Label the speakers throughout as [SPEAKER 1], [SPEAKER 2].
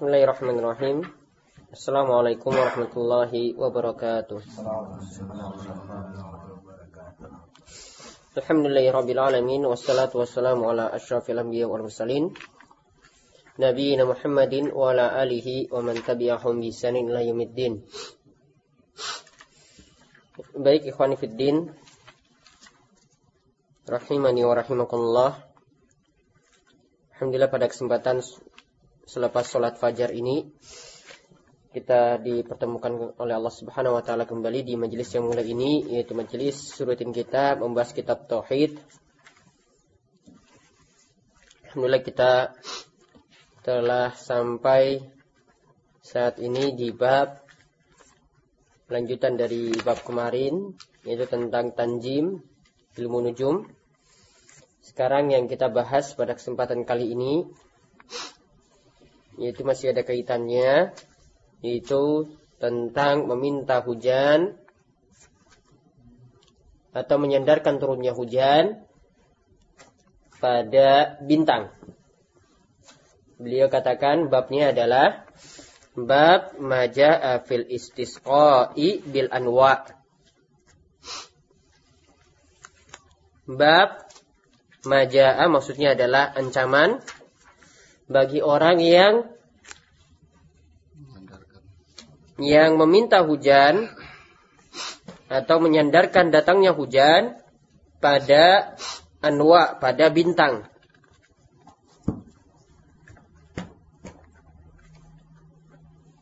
[SPEAKER 1] Bismillahirrahmanirrahim. Assalamualaikum warahmatullahi wabarakatuh. Alhamdulillahirabbil alamin wassalatu wassalamu ala asyrafil anbiya wal mursalin nabiyina Muhammadin wa ala alihi wa man tabi'ahum bi ihsanin ila yaumiddin. Baik ikhwani fid rahimani wa rahimakumullah. Alhamdulillah pada kesempatan selepas sholat fajar ini kita dipertemukan oleh Allah Subhanahu wa taala kembali di majelis yang mulia ini yaitu majelis surutin kita membahas kitab tauhid. Alhamdulillah kita telah sampai saat ini di bab lanjutan dari bab kemarin yaitu tentang tanjim ilmu nujum. Sekarang yang kita bahas pada kesempatan kali ini yaitu masih ada kaitannya yaitu tentang meminta hujan atau menyandarkan turunnya hujan pada bintang. Beliau katakan babnya adalah bab maja'a fil istisqa'i bil anwa. Bab maja'a maksudnya adalah ancaman bagi orang yang yang meminta hujan atau menyandarkan datangnya hujan pada anwa, pada bintang.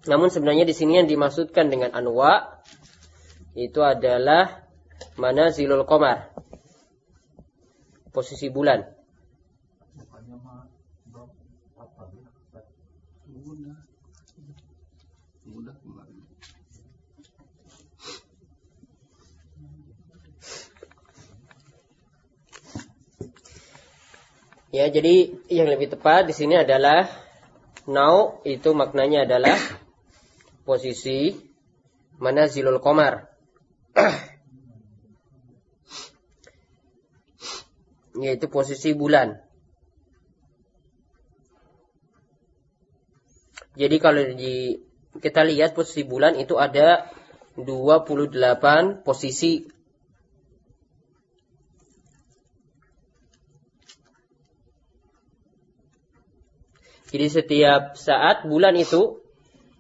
[SPEAKER 1] Namun sebenarnya di sini yang dimaksudkan dengan anwa itu adalah mana zilul komar, posisi bulan. Ya, jadi yang lebih tepat di sini adalah now itu maknanya adalah posisi manazilul komar. Yaitu posisi bulan. Jadi kalau di kita lihat posisi bulan itu ada 28 posisi Jadi setiap saat bulan itu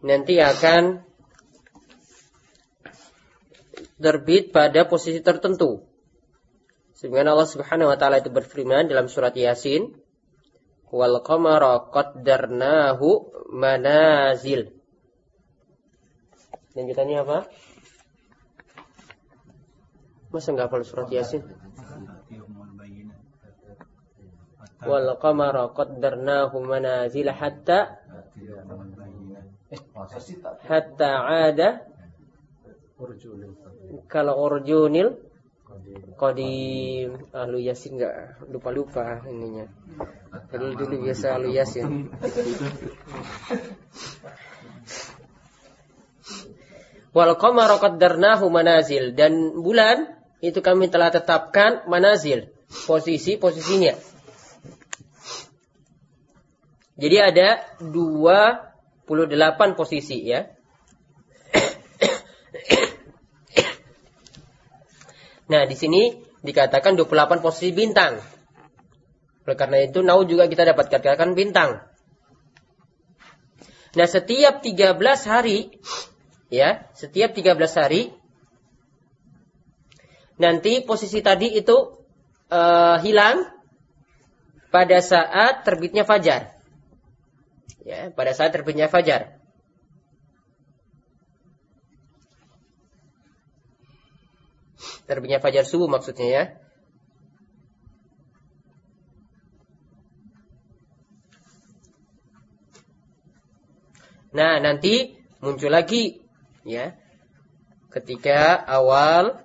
[SPEAKER 1] nanti akan terbit pada posisi tertentu. Sebagaimana Allah Subhanahu wa taala itu berfirman dalam surat Yasin, "Wal qamara qaddarnahu manazil." Lanjutannya apa? Masa enggak hafal surat Yasin? Wal qamara qaddarnahu manazila hatta hatta ada kalau urjunil qadim. Ahlu yasin enggak lupa-lupa ininya. Dulu dulu biasa ahlu yasin. Wal qamara qaddarnahu manazil. Dan bulan itu kami telah tetapkan manazil. Posisi posisinya jadi ada 28 posisi ya. Nah, di sini dikatakan 28 posisi bintang. Oleh karena itu, nau juga kita dapat katakan bintang. Nah, setiap 13 hari, ya, setiap 13 hari, nanti posisi tadi itu uh, hilang pada saat terbitnya fajar ya pada saat terbitnya fajar. Terbitnya fajar subuh maksudnya ya. Nah, nanti muncul lagi ya. Ketika awal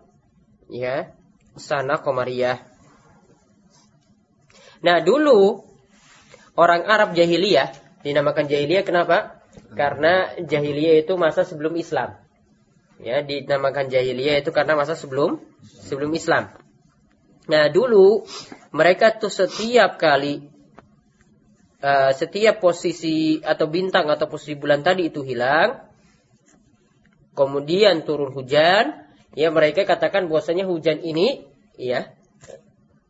[SPEAKER 1] ya sana komariah. Nah, dulu orang Arab jahiliyah Dinamakan jahiliyah kenapa? Karena jahiliyah itu masa sebelum Islam. Ya, dinamakan jahiliyah itu karena masa sebelum sebelum Islam. Nah, dulu mereka tuh setiap kali uh, setiap posisi atau bintang atau posisi bulan tadi itu hilang, kemudian turun hujan, ya mereka katakan bahwasanya hujan ini ya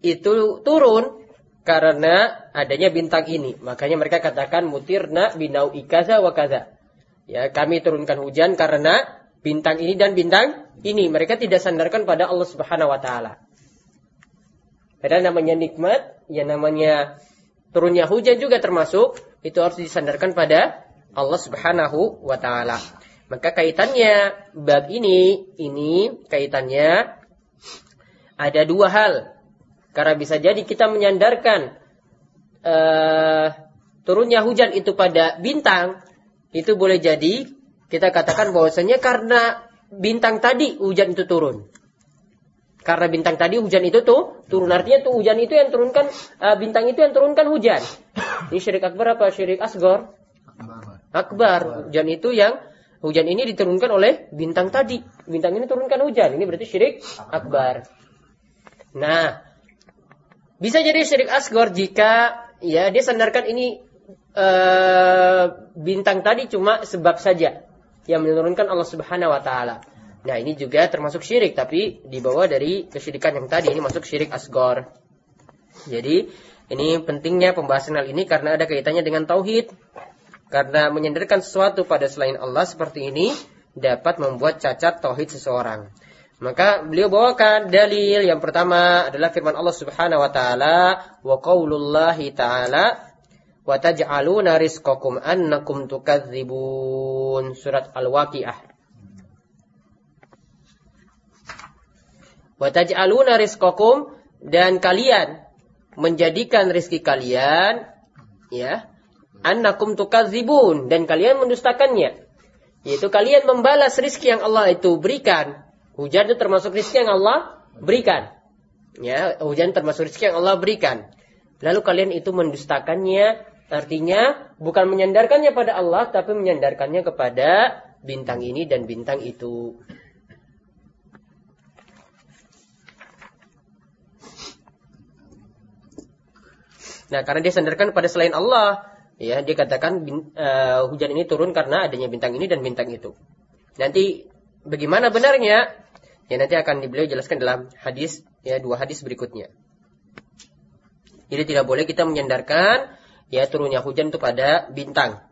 [SPEAKER 1] itu turun karena adanya bintang ini. Makanya mereka katakan mutirna binau ikaza wa kaza. Ya, kami turunkan hujan karena bintang ini dan bintang ini. Mereka tidak sandarkan pada Allah Subhanahu wa taala. Padahal namanya nikmat, ya namanya turunnya hujan juga termasuk itu harus disandarkan pada Allah Subhanahu wa taala. Maka kaitannya bab ini ini kaitannya ada dua hal. Karena bisa jadi kita menyandarkan uh, turunnya hujan itu pada bintang, itu boleh jadi kita katakan bahwasanya karena bintang tadi hujan itu turun. Karena bintang tadi hujan itu tuh turun artinya tuh hujan itu yang turunkan uh, bintang itu yang turunkan hujan. Ini syirik akbar apa syirik asgor? Akbar. Hujan itu yang hujan ini diturunkan oleh bintang tadi. Bintang ini turunkan hujan. Ini berarti syirik akbar. Nah, bisa jadi syirik asgor jika ya dia sandarkan ini uh, bintang tadi cuma sebab saja yang menurunkan Allah Subhanahu wa taala. Nah, ini juga termasuk syirik tapi dibawa dari kesyirikan yang tadi ini masuk syirik asgor. Jadi, ini pentingnya pembahasan hal ini karena ada kaitannya dengan tauhid. Karena menyandarkan sesuatu pada selain Allah seperti ini dapat membuat cacat tauhid seseorang. Maka beliau bawakan dalil. Yang pertama adalah firman Allah Subhanahu wa taala wa qaulullahi taala wa taj'aluna rizqakum annakum tukadzibun surat Al-Waqiah. Wa taj'aluna rizqakum dan kalian menjadikan rizki kalian ya annakum tukadzibun dan kalian mendustakannya. Yaitu kalian membalas rizki yang Allah itu berikan Hujan itu termasuk rezeki yang Allah berikan. Ya, hujan termasuk rezeki yang Allah berikan. Lalu kalian itu mendustakannya, artinya bukan menyandarkannya pada Allah, tapi menyandarkannya kepada bintang ini dan bintang itu. Nah, karena dia sandarkan pada selain Allah, ya dia katakan uh, hujan ini turun karena adanya bintang ini dan bintang itu. Nanti bagaimana benarnya? Yang nanti akan beliau jelaskan dalam hadis ya dua hadis berikutnya. Jadi tidak boleh kita menyandarkan ya turunnya hujan itu pada bintang.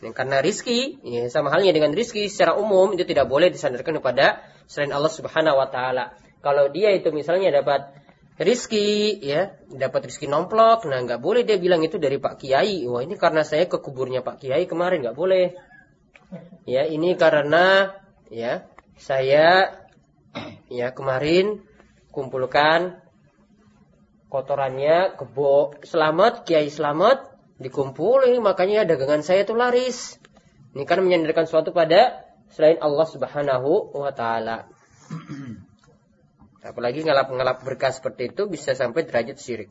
[SPEAKER 1] Dan karena rizki, ya, sama halnya dengan rizki secara umum itu tidak boleh disandarkan kepada selain Allah Subhanahu Wa Taala. Kalau dia itu misalnya dapat rizki, ya dapat rizki nomplok, nah nggak boleh dia bilang itu dari Pak Kiai. Wah ini karena saya ke kuburnya Pak Kiai kemarin nggak boleh. Ya ini karena ya saya ya kemarin kumpulkan kotorannya kebo selamat kiai selamat dikumpulin. Makanya dagangan saya itu laris. Ini kan menyandarkan suatu pada selain Allah Subhanahu wa taala. Apalagi ngalap-ngalap berkah seperti itu bisa sampai derajat syirik.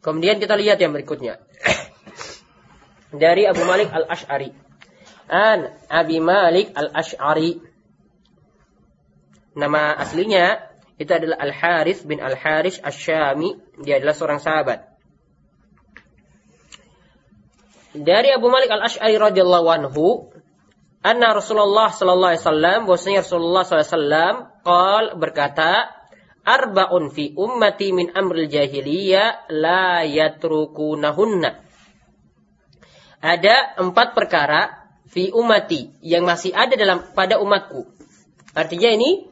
[SPEAKER 1] Kemudian kita lihat yang berikutnya. Dari Abu Malik Al-Ash'ari. An Abi Malik Al-Ash'ari Nama aslinya itu adalah Al-Harith bin Al-Harith Asy-Syami. Dia adalah seorang sahabat. Dari Abu Malik Al-Asy'ari radhiyallahu anhu, anna Rasulullah sallallahu alaihi wasallam, bahwasanya Rasulullah sallallahu alaihi wasallam berkata, arba'un fi ummati min amril jahiliyah la yatrukunahunna. Ada empat perkara fi ummati yang masih ada dalam pada umatku. Artinya ini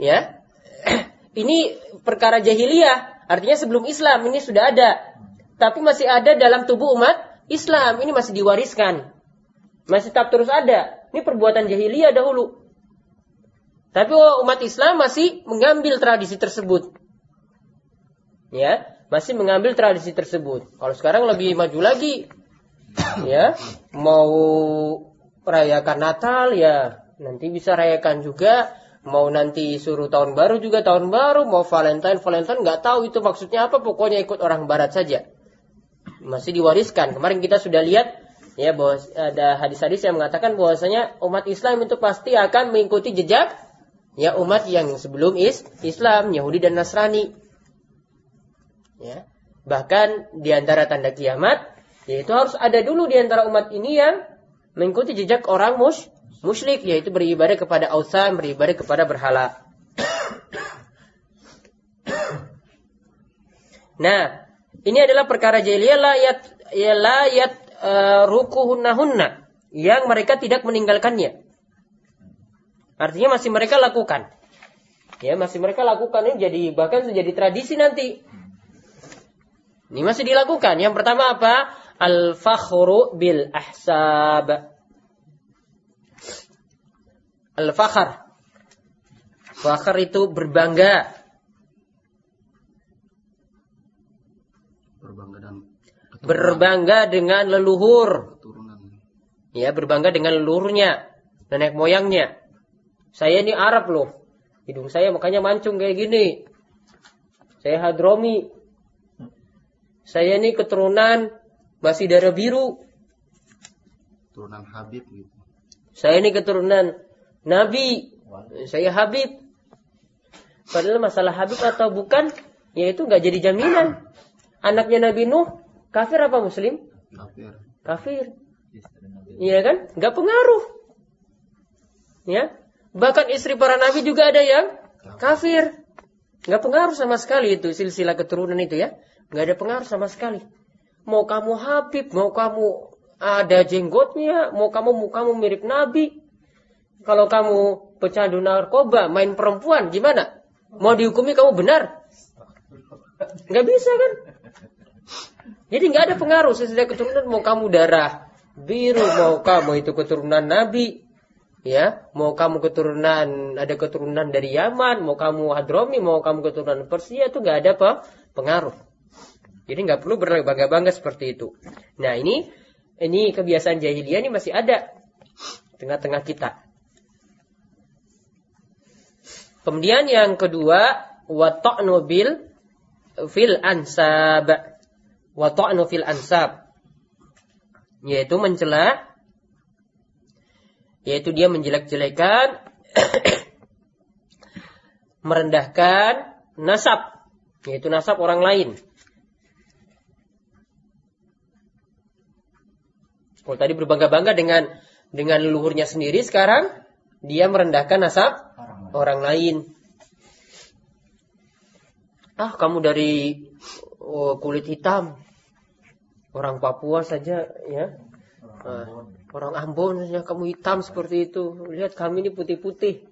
[SPEAKER 1] Ya. Ini perkara jahiliyah, artinya sebelum Islam ini sudah ada. Tapi masih ada dalam tubuh umat Islam, ini masih diwariskan. Masih tetap terus ada. Ini perbuatan jahiliyah dahulu. Tapi umat Islam masih mengambil tradisi tersebut. Ya, masih mengambil tradisi tersebut. Kalau sekarang lebih maju lagi. Ya, mau rayakan Natal ya, nanti bisa rayakan juga mau nanti suruh tahun baru juga tahun baru, mau Valentine Valentine nggak tahu itu maksudnya apa, pokoknya ikut orang Barat saja. Masih diwariskan. Kemarin kita sudah lihat ya bahwa ada hadis-hadis yang mengatakan bahwasanya umat Islam itu pasti akan mengikuti jejak ya umat yang sebelum is Islam, Yahudi dan Nasrani. Ya. Bahkan di antara tanda kiamat, yaitu harus ada dulu di antara umat ini yang mengikuti jejak orang mus musyrik, yaitu beribadah kepada ausan, beribadah kepada berhala. nah, ini adalah perkara jahiliyah layat ya layat uh, rukuhunnahunna yang mereka tidak meninggalkannya. Artinya masih mereka lakukan. Ya, masih mereka lakukan ini jadi bahkan menjadi tradisi nanti. Ini masih dilakukan. Yang pertama apa? Al-fakhru bil ahsab. Al-fakhr. Fakhr itu berbangga.
[SPEAKER 2] Berbangga dan
[SPEAKER 1] berbangga dengan leluhur.
[SPEAKER 2] keturunan.
[SPEAKER 1] Ya, berbangga dengan leluhurnya, nenek moyangnya. Saya ini Arab loh. Hidung saya makanya mancung kayak gini. Saya Hadromi. Saya ini keturunan masih darah biru.
[SPEAKER 2] Turunan Habib gitu.
[SPEAKER 1] Saya ini keturunan Nabi. Saya Habib. Padahal masalah Habib atau bukan, ya itu nggak jadi jaminan. Anaknya Nabi Nuh, kafir apa Muslim?
[SPEAKER 2] Kafir.
[SPEAKER 1] Kafir. Iya kan? Nggak pengaruh. Ya. Bahkan istri para nabi juga ada yang kafir. Nggak pengaruh sama sekali itu silsilah keturunan itu ya. Nggak ada pengaruh sama sekali. Mau kamu Habib, mau kamu ada jenggotnya, mau kamu mukamu mirip nabi. Kalau kamu pecandu narkoba, main perempuan, gimana? Mau dihukumi kamu benar? Nggak bisa kan? Jadi nggak ada pengaruh silsilah keturunan mau kamu darah biru, mau kamu itu keturunan nabi, ya mau kamu keturunan ada keturunan dari Yaman mau kamu Hadromi mau kamu keturunan Persia itu nggak ada apa pengaruh jadi nggak perlu berbangga bangga seperti itu nah ini ini kebiasaan jahiliyah ini masih ada tengah-tengah kita kemudian yang kedua wata'nu bil fil ansab. Wata'nu fil ansab. Yaitu mencela yaitu dia menjelek-jelekan merendahkan nasab. Yaitu nasab orang lain. Kalau tadi berbangga-bangga dengan dengan leluhurnya sendiri sekarang dia merendahkan nasab orang lain ah kamu dari oh, kulit hitam orang Papua saja ya Ah, orang Ambon saja kamu hitam seperti itu. Lihat kami ini putih-putih.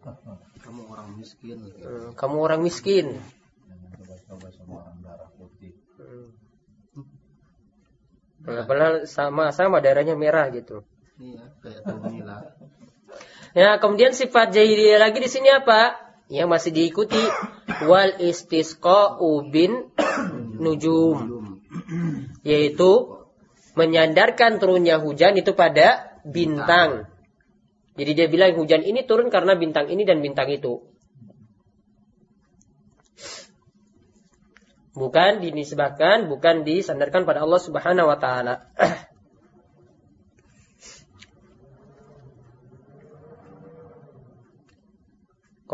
[SPEAKER 2] Kamu orang miskin.
[SPEAKER 1] Eh, kamu orang miskin. Hmm. Padahal sama sama darahnya merah gitu.
[SPEAKER 2] Iya, kayak.
[SPEAKER 1] Ya, kemudian sifat jahiliyah lagi di sini apa? Yang masih diikuti wal istisqa'u bin nujum. Yaitu menyandarkan turunnya hujan itu pada bintang. Jadi dia bilang hujan ini turun karena bintang ini dan bintang itu. Bukan dinisbahkan, bukan disandarkan pada Allah Subhanahu wa taala.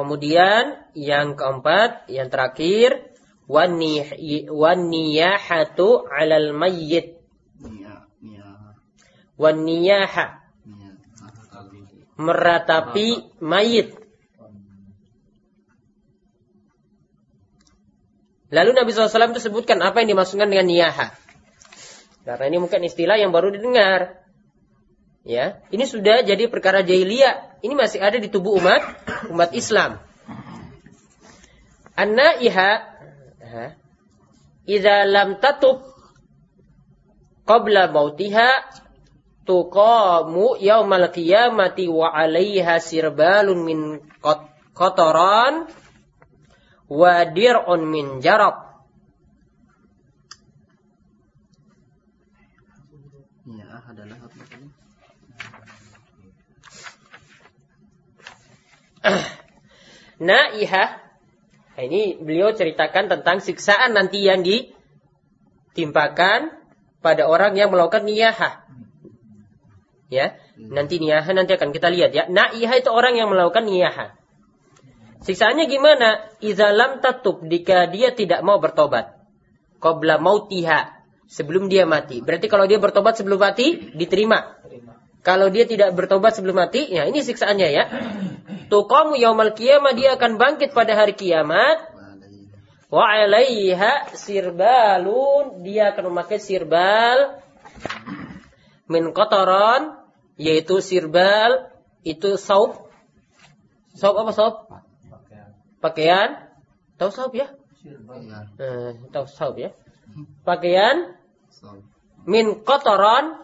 [SPEAKER 1] Kemudian yang keempat, yang terakhir, waniyahatu 'alal mayyit waniyaha.
[SPEAKER 2] Ah,
[SPEAKER 1] meratapi mayit. Lalu Nabi SAW itu sebutkan apa yang dimaksudkan dengan niyaha. Karena ini mungkin istilah yang baru didengar. Ya, ini sudah jadi perkara jahiliyah. Ini masih ada di tubuh umat umat Islam. An-naiha ha, idza lam tatub qabla mautiha tuqamu yaumal qiyamati wa 'alaiha sirbalun min qat- qataran wa dir'un min jarab.
[SPEAKER 2] Nia ah, adalah apa tadi?
[SPEAKER 1] Nah, ini beliau ceritakan tentang siksaan nanti yang ditimpakan pada orang yang melakukan niyahah. Ya, nanti niyahah nanti akan kita lihat ya. Naihah itu orang yang melakukan niyahah. Siksaannya gimana? Iza lam tatub jika dia tidak mau bertobat. qabla mautiha sebelum dia mati. Berarti kalau dia bertobat sebelum mati diterima. Kalau dia tidak bertobat sebelum mati, ya ini siksaannya ya. Tuqamu yaumal qiyamah dia akan bangkit pada hari kiamat. Wa alaiha sirbalun dia akan memakai sirbal min kotoron yaitu sirbal itu saub. Saub apa saub? Pakaian. Tahu saub ya?
[SPEAKER 2] Iya.
[SPEAKER 1] eh, tahu saub ya? Pakaian. Min kotoron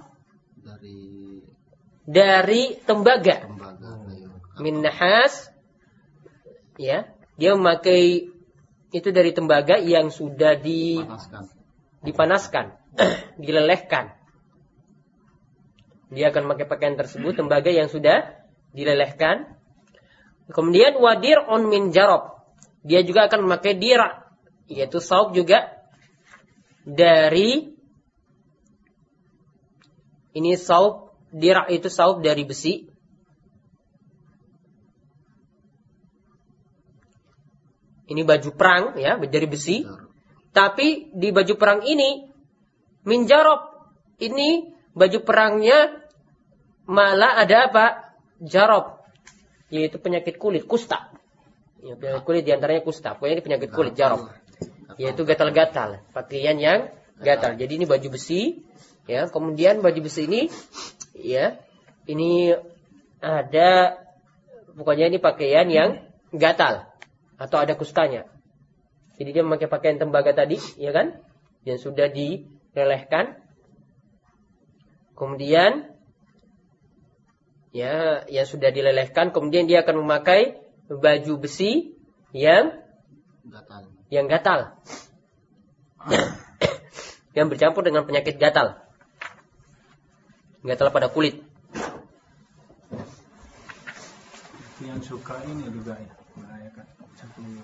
[SPEAKER 2] dari
[SPEAKER 1] dari tembaga.
[SPEAKER 2] tembaga.
[SPEAKER 1] Min nahas ya. Dia memakai itu dari tembaga yang sudah di
[SPEAKER 2] Panaskan.
[SPEAKER 1] dipanaskan dilelehkan. Dia akan memakai pakaian tersebut tembaga yang sudah dilelehkan. Kemudian wadir on min jarob. Dia juga akan memakai dira yaitu saub juga dari ini saub dira itu saub dari besi Ini baju perang ya dari besi. Tapi di baju perang ini minjarob. Ini baju perangnya malah ada apa? Jarob. Yaitu penyakit kulit, kusta. Ya, penyakit kulit di antaranya kusta. Pokoknya ini penyakit kulit, jarob. Yaitu gatal-gatal. Pakaian yang gatal. Jadi ini baju besi. Ya, kemudian baju besi ini, ya, ini ada, pokoknya ini pakaian yang gatal atau ada kustanya. Jadi dia memakai pakaian tembaga tadi, ya kan? Yang sudah dilelehkan. Kemudian ya, yang sudah dilelehkan, kemudian dia akan memakai baju besi yang
[SPEAKER 2] Gatal.
[SPEAKER 1] yang gatal. yang bercampur dengan penyakit gatal. Gatal pada kulit.
[SPEAKER 3] Yang suka ini juga ya, merayakan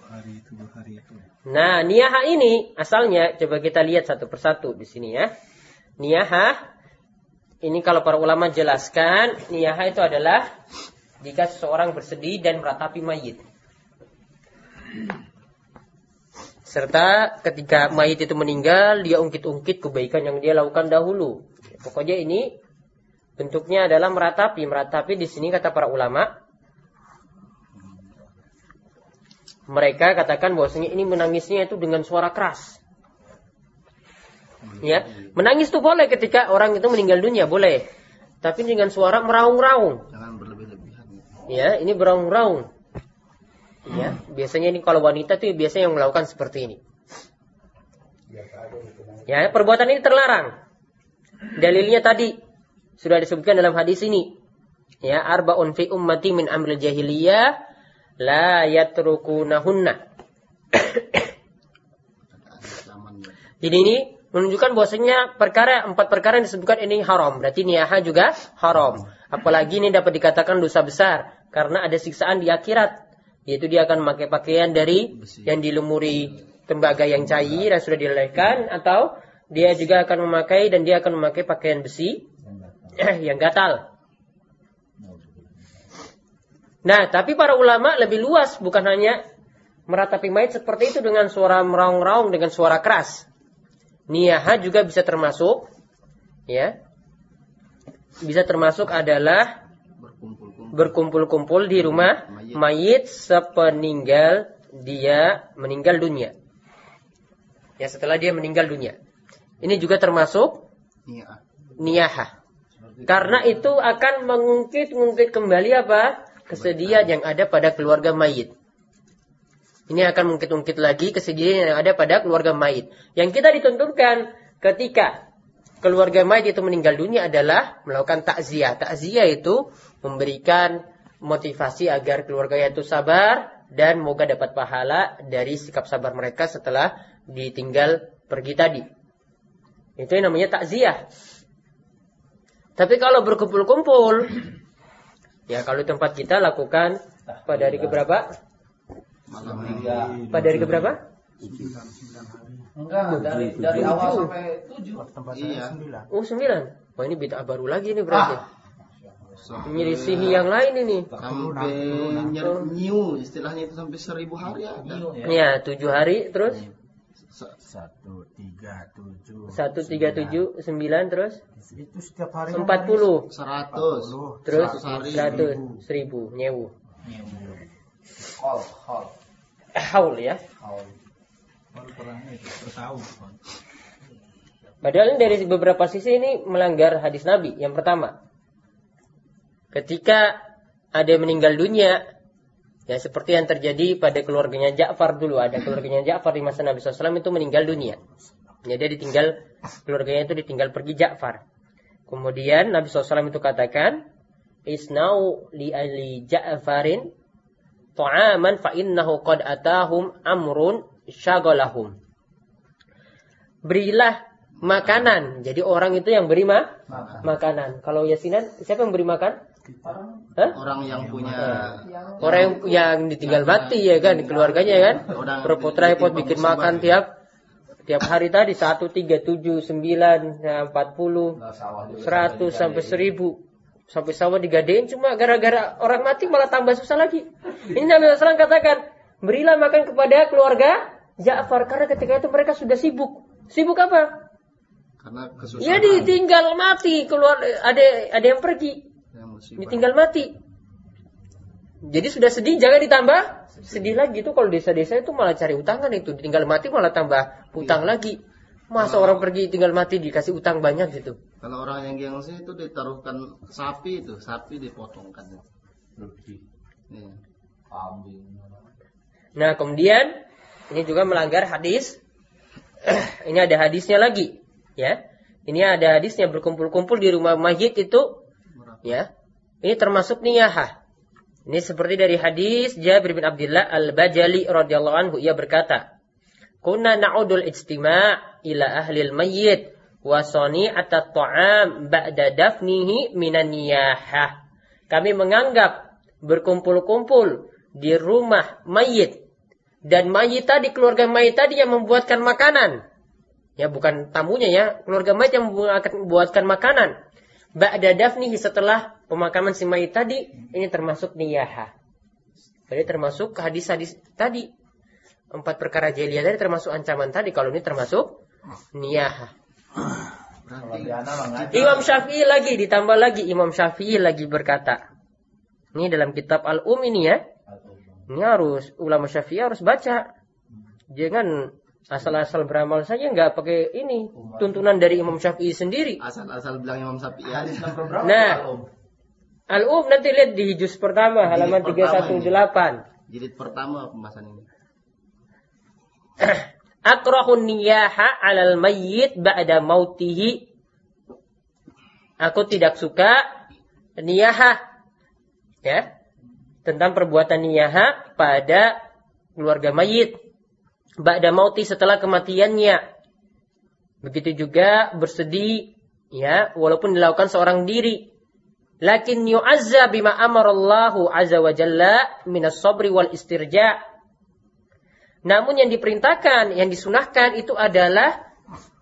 [SPEAKER 3] hari, tujuh hari itu.
[SPEAKER 1] Nah, niyaha ini asalnya coba kita lihat satu persatu di sini ya. Niyaha ini kalau para ulama jelaskan, niyaha itu adalah jika seseorang bersedih dan meratapi mayit. Serta ketika mayit itu meninggal, dia ungkit-ungkit kebaikan yang dia lakukan dahulu. Pokoknya ini bentuknya adalah meratapi. Meratapi di sini kata para ulama, mereka katakan bahwasanya ini menangisnya itu dengan suara keras. Ya, menangis itu boleh ketika orang itu meninggal dunia, boleh. Tapi dengan suara meraung-raung.
[SPEAKER 2] Jangan berlebih-lebihan.
[SPEAKER 1] Ya, ini beraung-raung. Ya, biasanya ini kalau wanita tuh biasanya yang melakukan seperti ini. Ya, perbuatan ini terlarang. Dalilnya tadi sudah disebutkan dalam hadis ini. Ya, arbaun fi ummati min amril jahiliyah la yatrukunahunna.
[SPEAKER 2] Zaman
[SPEAKER 1] Jadi ini menunjukkan bahwasanya perkara empat perkara yang disebutkan ini haram. Berarti niyaha juga haram. Apalagi ini dapat dikatakan dosa besar karena ada siksaan di akhirat. Yaitu dia akan memakai pakaian dari
[SPEAKER 2] Besi.
[SPEAKER 1] yang dilumuri tembaga yang cair yang sudah dilelehkan atau dia juga akan memakai dan dia akan memakai pakaian besi yang gatal. Nah, tapi para ulama lebih luas bukan hanya meratapi mayat seperti itu dengan suara meraung-raung dengan suara keras. Niyaha juga bisa termasuk ya. Bisa termasuk adalah
[SPEAKER 2] berkumpul-kumpul.
[SPEAKER 1] di rumah mayit sepeninggal dia meninggal dunia. Ya setelah dia meninggal dunia. Ini juga termasuk
[SPEAKER 2] Iya.
[SPEAKER 1] niyaha. Karena itu akan mengungkit-ungkit kembali apa? Kesedihan yang ada pada keluarga mayit. Ini akan mengungkit-ungkit lagi kesedihan yang ada pada keluarga mayit. Yang kita dituntunkan ketika keluarga mayit itu meninggal dunia adalah melakukan takziah. Takziah itu memberikan motivasi agar keluarganya itu sabar dan moga dapat pahala dari sikap sabar mereka setelah ditinggal pergi tadi. Itu yang namanya takziah. Tapi kalau berkumpul-kumpul, ya kalau tempat kita lakukan pada hari keberapa?
[SPEAKER 2] Malam
[SPEAKER 1] Pada hari keberapa?
[SPEAKER 4] Enggak, dari dari awal sampai tujuh.
[SPEAKER 3] Tempat
[SPEAKER 2] Iya.
[SPEAKER 3] sembilan.
[SPEAKER 1] Oh sembilan. Wah ini bid'ah baru lagi nih berarti.
[SPEAKER 2] sampai
[SPEAKER 1] Menyelisihi yang lain ini.
[SPEAKER 2] sampai nyer- new istilahnya itu sampai seribu hari ada.
[SPEAKER 4] Ya.
[SPEAKER 1] Ya tujuh hari terus
[SPEAKER 2] Satu, tiga, tujuh.
[SPEAKER 1] 137 9 terus
[SPEAKER 5] Itu setiap hari
[SPEAKER 1] 40
[SPEAKER 2] Seratus.
[SPEAKER 1] terus
[SPEAKER 2] Seratus.
[SPEAKER 1] 100 1000 nyewu.
[SPEAKER 4] Kol, kol,
[SPEAKER 1] Haul ya.
[SPEAKER 3] itu.
[SPEAKER 1] Padahal ini dari beberapa sisi ini melanggar hadis Nabi. Yang pertama, ketika ada yang meninggal dunia, ya seperti yang terjadi pada keluarganya Ja'far dulu. Ada keluarganya Ja'far di masa Nabi SAW itu meninggal dunia. Ya, dia ditinggal, keluarganya itu ditinggal pergi Ja'far. Kemudian Nabi SAW itu katakan, Isnau li ali Ja'farin ta'aman fa innahu qad atahum amrun syagalahum. Berilah makanan. Jadi orang itu yang beri ma- makanan. Kalau yasinan, siapa yang beri makan? Hah?
[SPEAKER 2] Orang yang punya
[SPEAKER 1] Orang yang, yang ditinggal mati ya kan, keluarganya kan.
[SPEAKER 2] Orang
[SPEAKER 1] Repot-repot
[SPEAKER 2] yang
[SPEAKER 1] bikin makan
[SPEAKER 2] ya.
[SPEAKER 1] tiap tiap hari tadi 1 3 7 9 ya, 40
[SPEAKER 4] sawah juga
[SPEAKER 1] 100 sampai 1000 sampai sawah digadein cuma gara-gara orang mati malah tambah susah lagi. Ini Nabi SAW katakan, berilah makan kepada keluarga Ja'far karena ketika itu mereka sudah sibuk. Sibuk apa?
[SPEAKER 2] karena kesusahan.
[SPEAKER 1] Ya ditinggal mati keluar ada ada yang pergi,
[SPEAKER 2] musibah.
[SPEAKER 1] ditinggal mati. Jadi sudah sedih jangan ditambah sedih lagi itu kalau desa-desa itu malah cari utangan itu ditinggal mati malah tambah utang lagi. Masa orang pergi tinggal mati dikasih utang banyak gitu.
[SPEAKER 2] Kalau orang yang gengsi itu ditaruhkan sapi itu, sapi dipotongkan.
[SPEAKER 4] Rugi.
[SPEAKER 2] Iya.
[SPEAKER 1] Nah, kemudian ini juga melanggar hadis. ini ada hadisnya lagi, ya. Ini ada hadisnya berkumpul-kumpul di rumah mayit itu, ya. Ini termasuk niyahah. Ini seperti dari hadis Jabir bin Abdullah Al-Bajali radhiyallahu anhu ia berkata, "Kunna na'udul ijtima' ila ahli al-mayyit wa sani'at at-ta'am ba'da dafnihi minan niyahah." Kami menganggap berkumpul-kumpul di rumah mayit dan mayit tadi keluarga mayit tadi yang membuatkan makanan. Ya bukan tamunya ya, keluarga mayit yang membuatkan makanan. Ba'da dafnihi setelah pemakaman si mayit tadi, ini termasuk niyaha. Jadi termasuk hadis-hadis tadi. Empat perkara jahiliyah tadi termasuk ancaman tadi. Kalau ini termasuk niyaha. Imam Syafi'i lagi, ditambah lagi Imam Syafi'i lagi berkata. Ini dalam kitab Al-Um ini ya. Ini harus, ulama Syafi'i harus baca. Jangan asal-asal beramal saja nggak pakai ini. Tuntunan dari Imam Syafi'i sendiri.
[SPEAKER 2] Asal-asal bilang Imam Sapi ya.
[SPEAKER 4] Hadis nomor berapa?
[SPEAKER 1] Nah.
[SPEAKER 4] Om?
[SPEAKER 1] Al-Um nanti lihat di juz pertama halaman
[SPEAKER 2] Jilid pertama
[SPEAKER 1] 318.
[SPEAKER 2] Jilid pertama pembahasan ini.
[SPEAKER 1] Akrahun niyaha alal mayyit ba'da mautihi. Aku tidak suka niyaha. Ya. Tentang perbuatan niyaha pada keluarga mayit. Ba'da mauti setelah kematiannya. Begitu juga bersedih. Ya. Walaupun dilakukan seorang diri. Lakin yu'azza bima amarallahu azza wa jalla minas sabri wal istirja' Namun yang diperintahkan, yang disunahkan itu adalah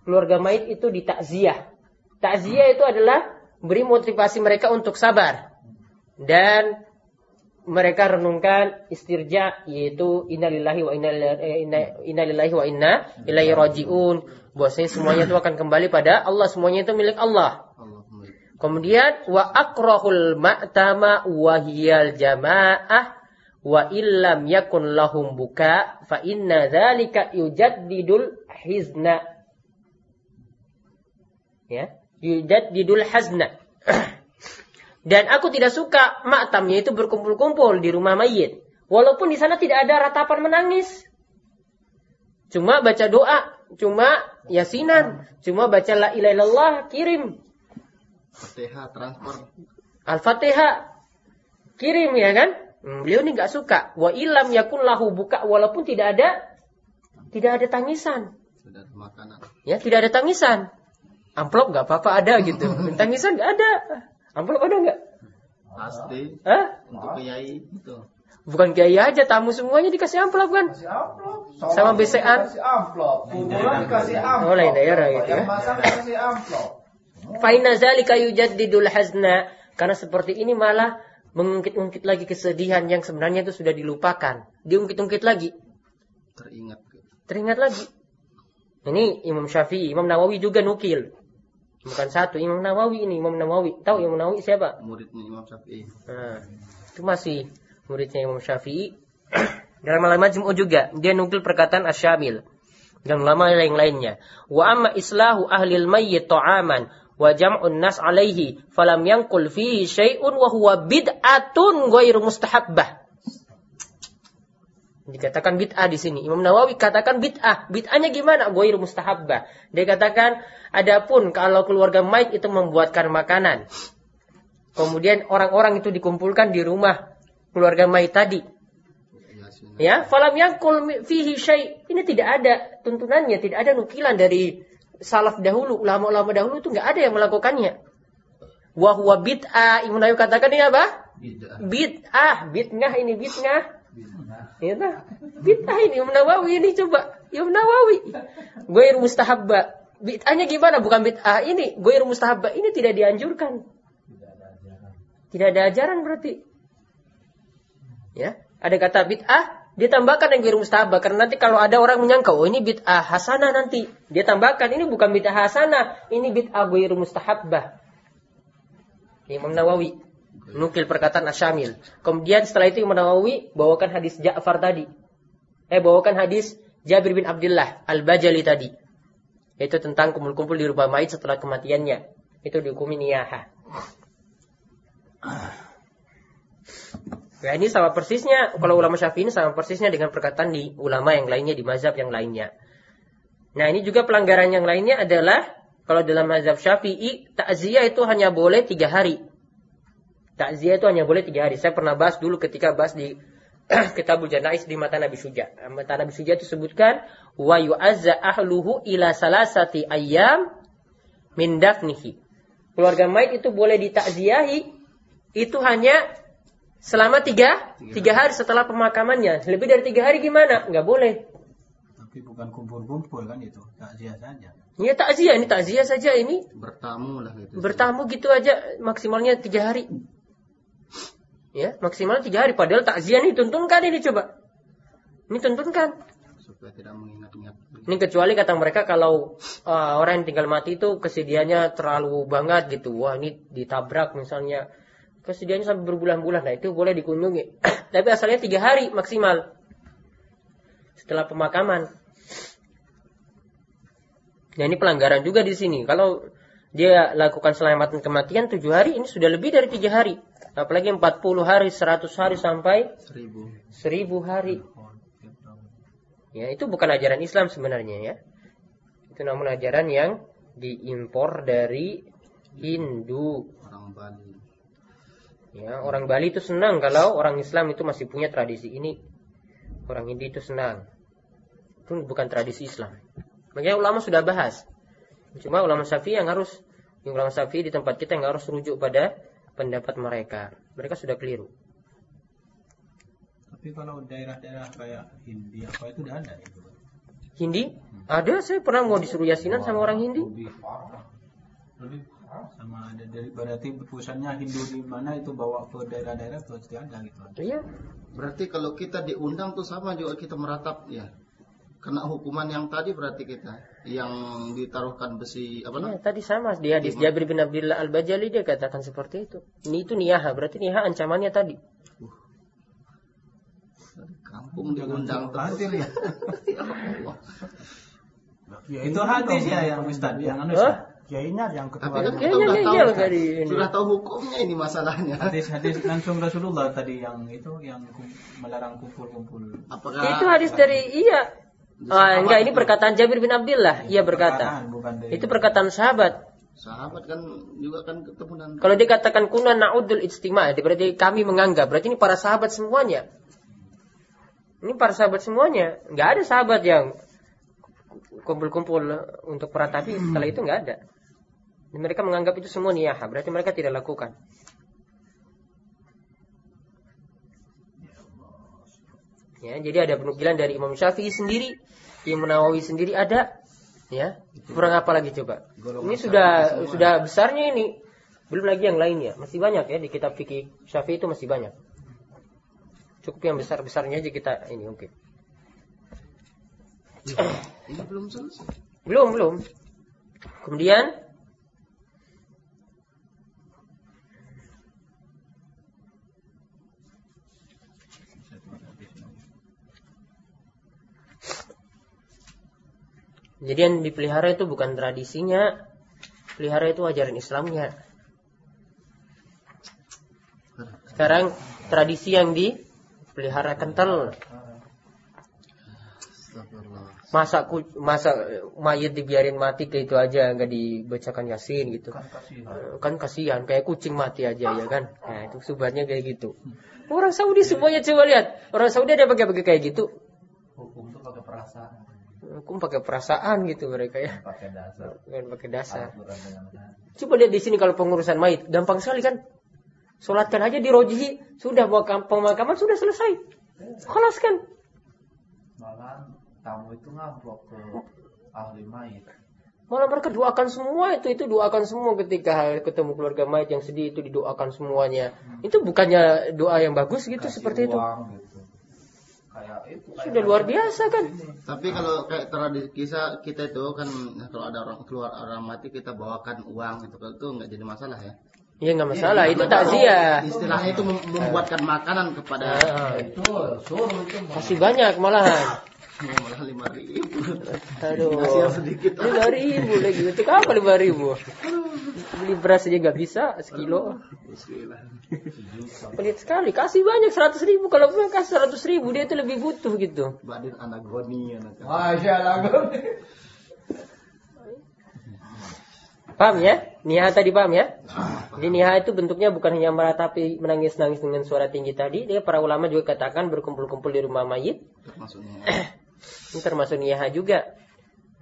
[SPEAKER 1] keluarga mayit itu ditakziah. Takziah itu adalah beri motivasi mereka untuk sabar. Dan mereka renungkan istirja yaitu innalillahi wa inna eh, inna- innalillahi wa inna ilaihi rajiun. Bahwasanya semuanya itu akan kembali pada Allah, semuanya itu milik Allah. Kemudian wa akrahul ma'tama wa hiyal jamaah wa illam yakun lahum buka fa inna dzalika yujaddidul hizna. Ya, yujaddidul hazna. Dan aku tidak suka maktam yaitu berkumpul-kumpul di rumah mayit. Walaupun di sana tidak ada ratapan menangis. Cuma baca doa, cuma yasinan, cuma baca la ilaha illallah kirim.
[SPEAKER 2] Fatihah transfer.
[SPEAKER 1] Al-Fatihah. Kirim ya kan? Hmm, Beliau ini nggak suka. Wa ilam yakun lahu buka walaupun tidak ada tidak ada tangisan.
[SPEAKER 2] Sudah ada makanan.
[SPEAKER 1] Ya, tidak ada tangisan. Amplop nggak apa-apa ada gitu. Tangisan nggak ada. Amplop ada nggak?
[SPEAKER 2] Pasti
[SPEAKER 1] Hah?
[SPEAKER 2] untuk kiai itu.
[SPEAKER 1] Bukan kiai aja, tamu semuanya dikasih amplop kan?
[SPEAKER 4] Kasih amplop.
[SPEAKER 1] Sama BCA.
[SPEAKER 4] Kasih amplop. Kuburan dikasih amplop.
[SPEAKER 1] Oh, lain daerah gitu
[SPEAKER 4] Yang
[SPEAKER 1] ya.
[SPEAKER 4] masak dikasih amplop.
[SPEAKER 1] Faina zalika yujaddidul hazna. Karena seperti ini malah mengungkit-ungkit lagi kesedihan yang sebenarnya itu sudah dilupakan. Diungkit-ungkit lagi.
[SPEAKER 2] Teringat.
[SPEAKER 1] Teringat lagi. Ini Imam Syafi'i, Imam Nawawi juga nukil. Bukan satu, Imam Nawawi ini, Imam Nawawi. Tahu Imam Nawawi siapa?
[SPEAKER 2] Muridnya Imam Syafi'i.
[SPEAKER 1] Nah, itu masih muridnya Imam Syafi'i. Dalam Al-Majmu' juga, dia nukil perkataan Asyamil. Dan ulama yang lainnya. Wa amma islahu ahlil mayyit ta'aman wa jam'un nas alaihi falam yanqul fihi syai'un wa huwa bid'atun ghairu mustahabbah. Dikatakan bid'ah di sini. Imam Nawawi katakan bid'ah. Bid'ahnya gimana? Ghairu mustahabbah. Dia katakan adapun kalau keluarga mayit itu membuatkan makanan. Kemudian orang-orang itu dikumpulkan di rumah keluarga mayit tadi. Ya, falam yaqul fihi syai. Ini tidak ada tuntunannya, tidak ada nukilan dari salaf dahulu, ulama-ulama dahulu itu nggak ada yang melakukannya. Wa huwa bid'ah. Imam Nawawi katakan ini apa?
[SPEAKER 2] Bid'ah.
[SPEAKER 1] Bid'ah, bid'ah ini bid'ah. Ya tak? Bid'ah ini Imam Nawawi ini coba. Imam Nawawi. Gue mustahabba. Bid'ahnya gimana? Bukan bid'ah ini. Gue mustahabba. Ini tidak dianjurkan. Tidak ada ajaran berarti. Ya, ada kata bid'ah, dia tambahkan yang gue mustahabba karena nanti kalau ada orang menyangka oh ini bid'ah hasanah nanti, dia tambahkan ini bukan bid'ah hasanah, ini bid'ah gue mustahabbah. Imam Nawawi nukil perkataan Asyamil. Kemudian setelah itu Imam Nawawi bawakan hadis Ja'far tadi. Eh bawakan hadis Jabir bin Abdullah Al-Bajali tadi. Yaitu tentang kumpul-kumpul di rumah mayit setelah kematiannya. Itu dihukumi niyahah. Ya ini sama persisnya kalau ulama Syafi'i ini sama persisnya dengan perkataan di ulama yang lainnya di mazhab yang lainnya. Nah ini juga pelanggaran yang lainnya adalah kalau dalam mazhab Syafi'i takziah itu hanya boleh tiga hari. Takziah itu hanya boleh tiga hari. Saya pernah bahas dulu ketika bahas di Kitabul Janais di mata Nabi Suja. Mata Nabi Suja itu sebutkan wa yu'azza ahluhu ila salasati ayyam min dafnihi. Keluarga mayit itu boleh ditakziahi itu hanya selama tiga, tiga hari setelah pemakamannya. Lebih dari tiga hari gimana? Nggak boleh.
[SPEAKER 3] Tapi bukan kumpul-kumpul kan itu, takziah saja.
[SPEAKER 1] Ya takziah, ini takziah saja ini.
[SPEAKER 2] Bertamu lah gitu.
[SPEAKER 1] Bertamu gitu aja maksimalnya tiga hari. Ya, maksimal tiga hari. Padahal takziah ini tuntunkan ini coba. Ini tuntunkan.
[SPEAKER 2] Supaya tidak mengingat-ingat.
[SPEAKER 1] Ini kecuali kata mereka kalau uh, orang yang tinggal mati itu kesedihannya terlalu banget gitu. Wah ini ditabrak misalnya. Kesedihannya sampai berbulan-bulan. Nah itu boleh dikunjungi. Tapi asalnya tiga hari maksimal. Setelah pemakaman. Nah ini pelanggaran juga di sini. Kalau dia lakukan selamatan kematian tujuh hari, ini sudah lebih dari tiga hari. Apalagi 40 hari, 100 hari sampai
[SPEAKER 2] Seribu.
[SPEAKER 1] 1000 hari. Ya, itu bukan ajaran Islam sebenarnya ya. Itu namun ajaran yang diimpor dari Hindu.
[SPEAKER 2] Orang Bali.
[SPEAKER 1] Ya, orang Bali itu senang kalau orang Islam itu masih punya tradisi ini. Orang Hindu itu senang. Itu bukan tradisi Islam. Makanya ulama sudah bahas. Cuma ulama Syafi'i yang harus ulama Syafi'i di tempat kita yang harus rujuk pada pendapat mereka. Mereka sudah keliru.
[SPEAKER 3] Tapi kalau daerah-daerah kayak Hindi apa itu udah ada itu.
[SPEAKER 1] Hindi? Ada, saya pernah mau disuruh yasinan sama orang Hindi.
[SPEAKER 3] Lebih lebih sama ada dari berarti pusatnya Hindu di mana itu bawa ke daerah-daerah pasti ada gitu.
[SPEAKER 1] Iya.
[SPEAKER 2] Berarti kalau kita diundang tuh sama juga kita meratap ya. Kena hukuman yang tadi berarti kita yang ditaruhkan besi apa
[SPEAKER 1] Iya,
[SPEAKER 2] namanya?
[SPEAKER 1] tadi sama di hadis Jabir bin Abdullah Al-Bajali dia katakan seperti itu. Ini itu niyaha, berarti niyaha ancamannya tadi.
[SPEAKER 2] Dari kampung diundang terus.
[SPEAKER 3] Ya.
[SPEAKER 2] Ya Allah.
[SPEAKER 3] Ya, itu hadis ya yang Ustaz yang anu. Kiainya yang
[SPEAKER 2] Tapi
[SPEAKER 3] ketua
[SPEAKER 2] kan
[SPEAKER 1] Kayaknya
[SPEAKER 2] kita udah tahu,
[SPEAKER 1] tadi ini.
[SPEAKER 2] sudah tahu hukumnya ini masalahnya.
[SPEAKER 3] hadis-hadis langsung Rasulullah tadi yang itu yang melarang kumpul-kumpul.
[SPEAKER 2] Apakah
[SPEAKER 1] Itu hadis dari iya. Ah, enggak, ini perkataan Jabir bin Abdullah. Ia berkata.
[SPEAKER 3] Perkataan,
[SPEAKER 1] Itu perkataan sahabat.
[SPEAKER 2] sahabat kan juga kan ketemu dan
[SPEAKER 1] Kalau dikatakan kuna na'udul ijtima' berarti kami menganggap. Berarti ini para sahabat semuanya. Ini para sahabat semuanya. Enggak ada sahabat yang kumpul-kumpul untuk peratapi. Setelah itu enggak ada. Dan mereka menganggap itu semua niyaha. Berarti mereka tidak lakukan. Ya, jadi ada penukilan dari Imam Syafi'i sendiri, Imam Nawawi sendiri ada, ya. Kurang apa lagi coba? Ini sudah sudah besarnya ini. Belum lagi yang lainnya. Masih banyak ya di kitab fikih Syafi'i itu masih banyak. Cukup yang besar-besarnya aja kita ini
[SPEAKER 2] belum selesai.
[SPEAKER 1] Belum, belum. Kemudian Jadi yang dipelihara itu bukan tradisinya, pelihara itu ajaran Islamnya. Sekarang tradisi yang dipelihara kental. Masa ku- masa mayat dibiarin mati kayak itu aja nggak dibacakan yasin gitu.
[SPEAKER 3] Kan kasih.
[SPEAKER 1] Eh, Kan kasihan kayak kucing mati aja ya kan. Nah, itu subatnya kayak gitu. Orang Saudi semuanya coba lihat. Orang Saudi ada pakai-pakai kayak gitu.
[SPEAKER 4] Hukum itu pakai perasaan,
[SPEAKER 1] Hukum pakai perasaan gitu mereka ya.
[SPEAKER 4] pakai dasar.
[SPEAKER 1] Bukan pakai dasar. Coba lihat di sini kalau pengurusan mayit, gampang sekali kan? Sholatkan aja di rojihi, sudah bawa kam- pemakaman sudah selesai. Kelas kan?
[SPEAKER 4] Malah tamu itu ngamplok ke ahli mayit.
[SPEAKER 1] Malah mereka doakan semua itu, itu doakan semua ketika ketemu keluarga mayit yang sedih itu didoakan semuanya. Itu bukannya doa yang bagus gitu
[SPEAKER 4] Kasih
[SPEAKER 1] seperti itu.
[SPEAKER 4] uang gitu. Kayak itu. kayak
[SPEAKER 1] Sudah luar biasa kan?
[SPEAKER 2] Tapi kalau kayak tradisi kisah kita itu kan kalau ada orang keluar orang mati kita bawakan uang gitu. Itu nggak jadi masalah ya.
[SPEAKER 1] Ya nggak masalah, itu takziah.
[SPEAKER 2] Istilahnya itu mem- membuatkan makanan kepada
[SPEAKER 1] Ah,
[SPEAKER 4] Itu suruh itu mah.
[SPEAKER 1] Kasih banyak malahan.
[SPEAKER 2] Malah lima ribu.
[SPEAKER 1] Aduh.
[SPEAKER 2] Kasih yang sedikit.
[SPEAKER 1] Lima ribu lagi. Untuk apa lima ribu? Beli beras aja nggak bisa sekilo. Pelit sekali. Kasih banyak seratus ribu. Kalau gue kasih seratus ribu dia itu lebih butuh gitu.
[SPEAKER 2] Badin anagoni anak.
[SPEAKER 4] Masya Allah.
[SPEAKER 1] Paham ya? Niha tadi paham ya? Jadi niha itu bentuknya bukan hanya meratapi menangis-nangis dengan suara tinggi tadi. Dia para ulama juga katakan berkumpul-kumpul di rumah mayit.
[SPEAKER 2] Maksudnya
[SPEAKER 1] Ini termasuk niyaha juga.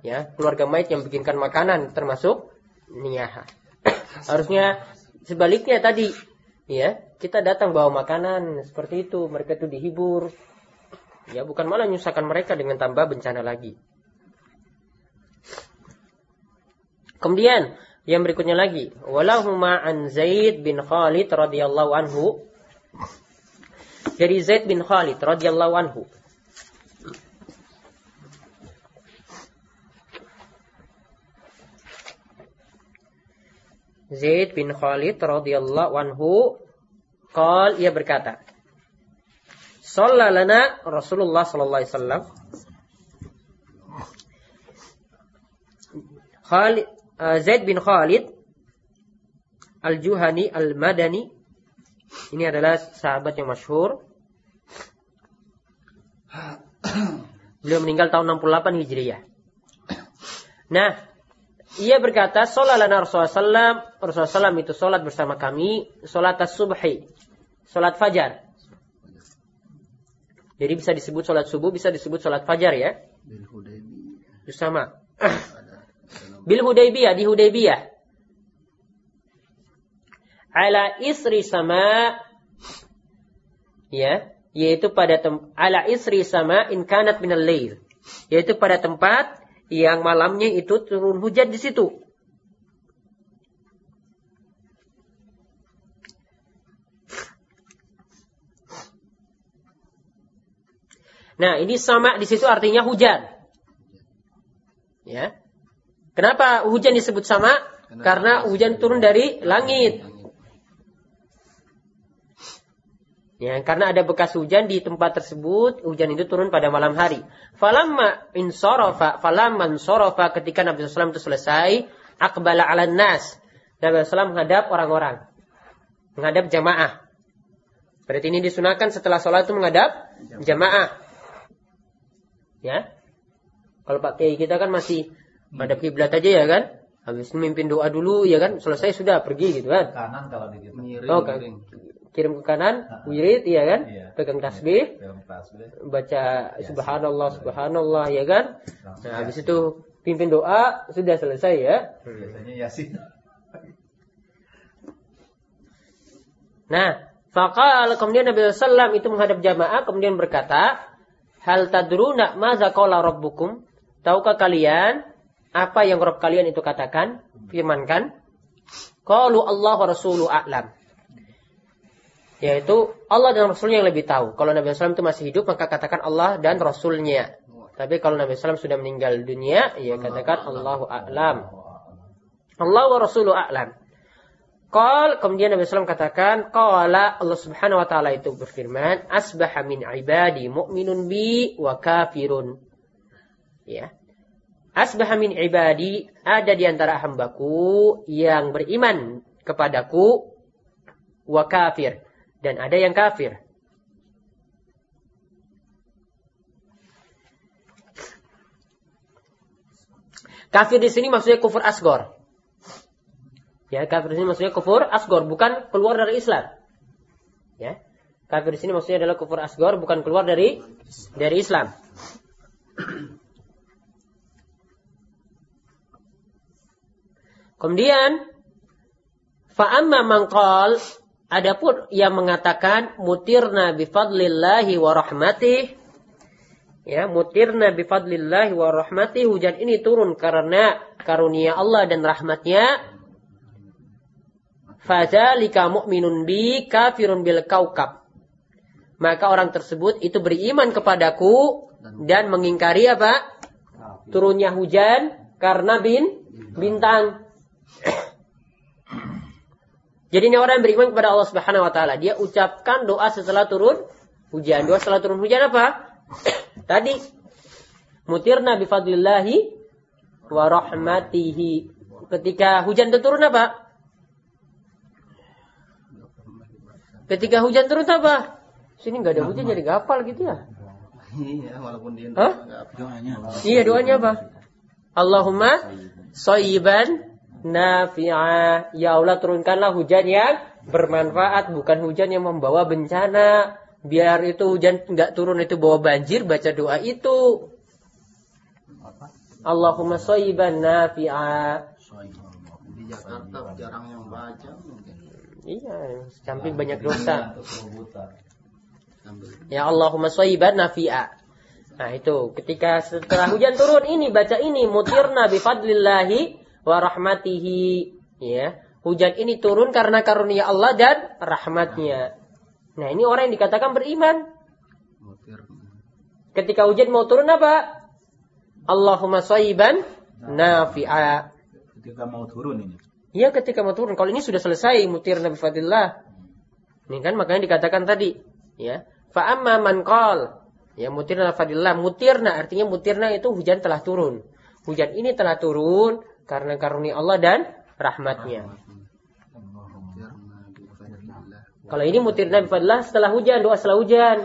[SPEAKER 1] Ya, keluarga mayit yang bikinkan makanan termasuk niyaha. Harusnya sebaliknya tadi, ya, kita datang bawa makanan seperti itu, mereka itu dihibur. Ya, bukan malah menyusahkan mereka dengan tambah bencana lagi. Kemudian yang berikutnya lagi, walahuma an Zaid bin Khalid radhiyallahu anhu. Dari Zaid bin Khalid radhiyallahu anhu. Zaid bin Khalid radhiyallahu anhu qal ia berkata Sallalana Rasulullah sallallahu alaihi wasallam Khalid uh, Zaid bin Khalid Al-Juhani Al-Madani ini adalah sahabat yang masyhur Beliau meninggal tahun 68 Hijriah. Nah, ia berkata, Salalana Rasulullah SAW, Rasulullah SAW itu solat bersama kami, solat subhi, solat fajar. Jadi bisa disebut solat subuh, bisa disebut solat fajar ya.
[SPEAKER 2] Bil Hudaybiyah.
[SPEAKER 1] Sama. Bil Hudaybiyah, di Hudaybiyah. Ala isri sama, ya, yaitu pada tem ala isri sama in kanat minal lail. Yaitu pada tempat yang malamnya itu turun hujan di situ. Nah, ini sama di situ artinya hujan. Ya. Kenapa hujan disebut sama? Karena hujan turun dari langit. Ya, karena ada bekas hujan di tempat tersebut, hujan itu turun pada malam hari. Falamma insarafa, falamma insarafa ketika Nabi SAW itu selesai, akbala ala nas. Nabi SAW menghadap orang-orang. Menghadap jamaah. Berarti ini disunahkan setelah sholat itu menghadap jamaah. Ya. Kalau Pak Kiai kita kan masih menghadap kiblat aja ya kan? Habis itu mimpin doa dulu ya kan? Selesai sudah pergi gitu kan?
[SPEAKER 4] Kanan kalau di kita.
[SPEAKER 2] Miring,
[SPEAKER 1] Oh, kan.
[SPEAKER 2] miring.
[SPEAKER 1] Kirim ke kanan, wirid iya kan?
[SPEAKER 4] Iya.
[SPEAKER 1] Pegang tasbih,
[SPEAKER 4] Dalam tasbih.
[SPEAKER 1] baca subhanallah subhanallah ya kan? Nah, habis itu pimpin doa sudah selesai ya.
[SPEAKER 4] Biasanya yasin.
[SPEAKER 1] Nah, fakal kemudian Nabi SAW itu menghadap jamaah kemudian berkata, Hal tadruna maza qala rabbukum? Tahukah kalian apa yang Rabb kalian itu katakan? Firmankan. Qalu Allah wa rasulu a'lam. Yaitu Allah dan Rasulnya yang lebih tahu. Kalau Nabi SAW itu masih hidup, maka katakan Allah dan Rasulnya. Tapi kalau Nabi SAW sudah meninggal dunia, ya katakan Allahu a'lam. Allah wa Rasulu a'lam. Qal kemudian Nabi SAW katakan qala Allah Subhanahu wa taala itu berfirman asbaha min ibadi mu'minun bi wa kafirun. Ya. Asbaha min ibadi ada di antara hambaku yang beriman kepadaku wa kafir dan ada yang kafir. Kafir di sini maksudnya kufur asgor. Ya, kafir di sini maksudnya kufur asgor, bukan keluar dari Islam. Ya. Kafir di sini maksudnya adalah kufur asgor, bukan keluar dari dari Islam. Kemudian fa'amma mangkal adapun yang mengatakan mutirna bifadlillahi wa rahmatih ya mutirna bifadlillahi wa rahmatih hujan ini turun karena karunia Allah dan rahmatnya. Fadzalika mu'minun bi kafirun bil kaukab. Maka orang tersebut itu beriman kepadaku dan mengingkari apa? Turunnya hujan karena bin bintang jadi ini orang yang beriman kepada Allah Subhanahu wa taala, dia ucapkan doa setelah turun hujan. Doa setelah turun hujan apa? Tadi mutirna bi fadlillahi wa rahmatihi. Ketika hujan itu turun apa? Ketika hujan turun apa? Sini nggak ada hujan jadi gapal gitu ya?
[SPEAKER 2] Iya, walaupun dia
[SPEAKER 1] Hah?
[SPEAKER 3] Doanya.
[SPEAKER 1] Iya doanya apa? Allahumma soyiban nafi'ah. Ya Allah turunkanlah hujan yang bermanfaat, bukan hujan yang membawa bencana. Biar itu hujan nggak turun itu bawa banjir, baca doa itu. Allahumma soyiban nafi'ah.
[SPEAKER 2] di Jakarta jarang yang baca mungkin.
[SPEAKER 1] Iya, samping banyak dosa. Ya Allahumma soyiban nafi'a. Nah itu ketika setelah hujan turun ini baca ini mutirna bifadlillahi wa rahmatihi. Ya, hujan ini turun karena karunia Allah dan rahmatnya. Nah ini orang yang dikatakan beriman.
[SPEAKER 2] mutir.
[SPEAKER 1] Ketika hujan mau turun apa? Allahumma soyiban nafi'a.
[SPEAKER 3] Ketika mau turun ini.
[SPEAKER 1] Iya ketika mau turun. Kalau ini sudah selesai mutirna bifadlillah. Ini kan makanya dikatakan tadi. Ya. Fa'amma man qal. Ya mutirna fadillah. Mutirna artinya mutirna itu hujan telah turun. Hujan ini telah turun karena karunia Allah dan rahmatnya. Kalau ini mutirna bifadlillah setelah hujan, doa setelah hujan.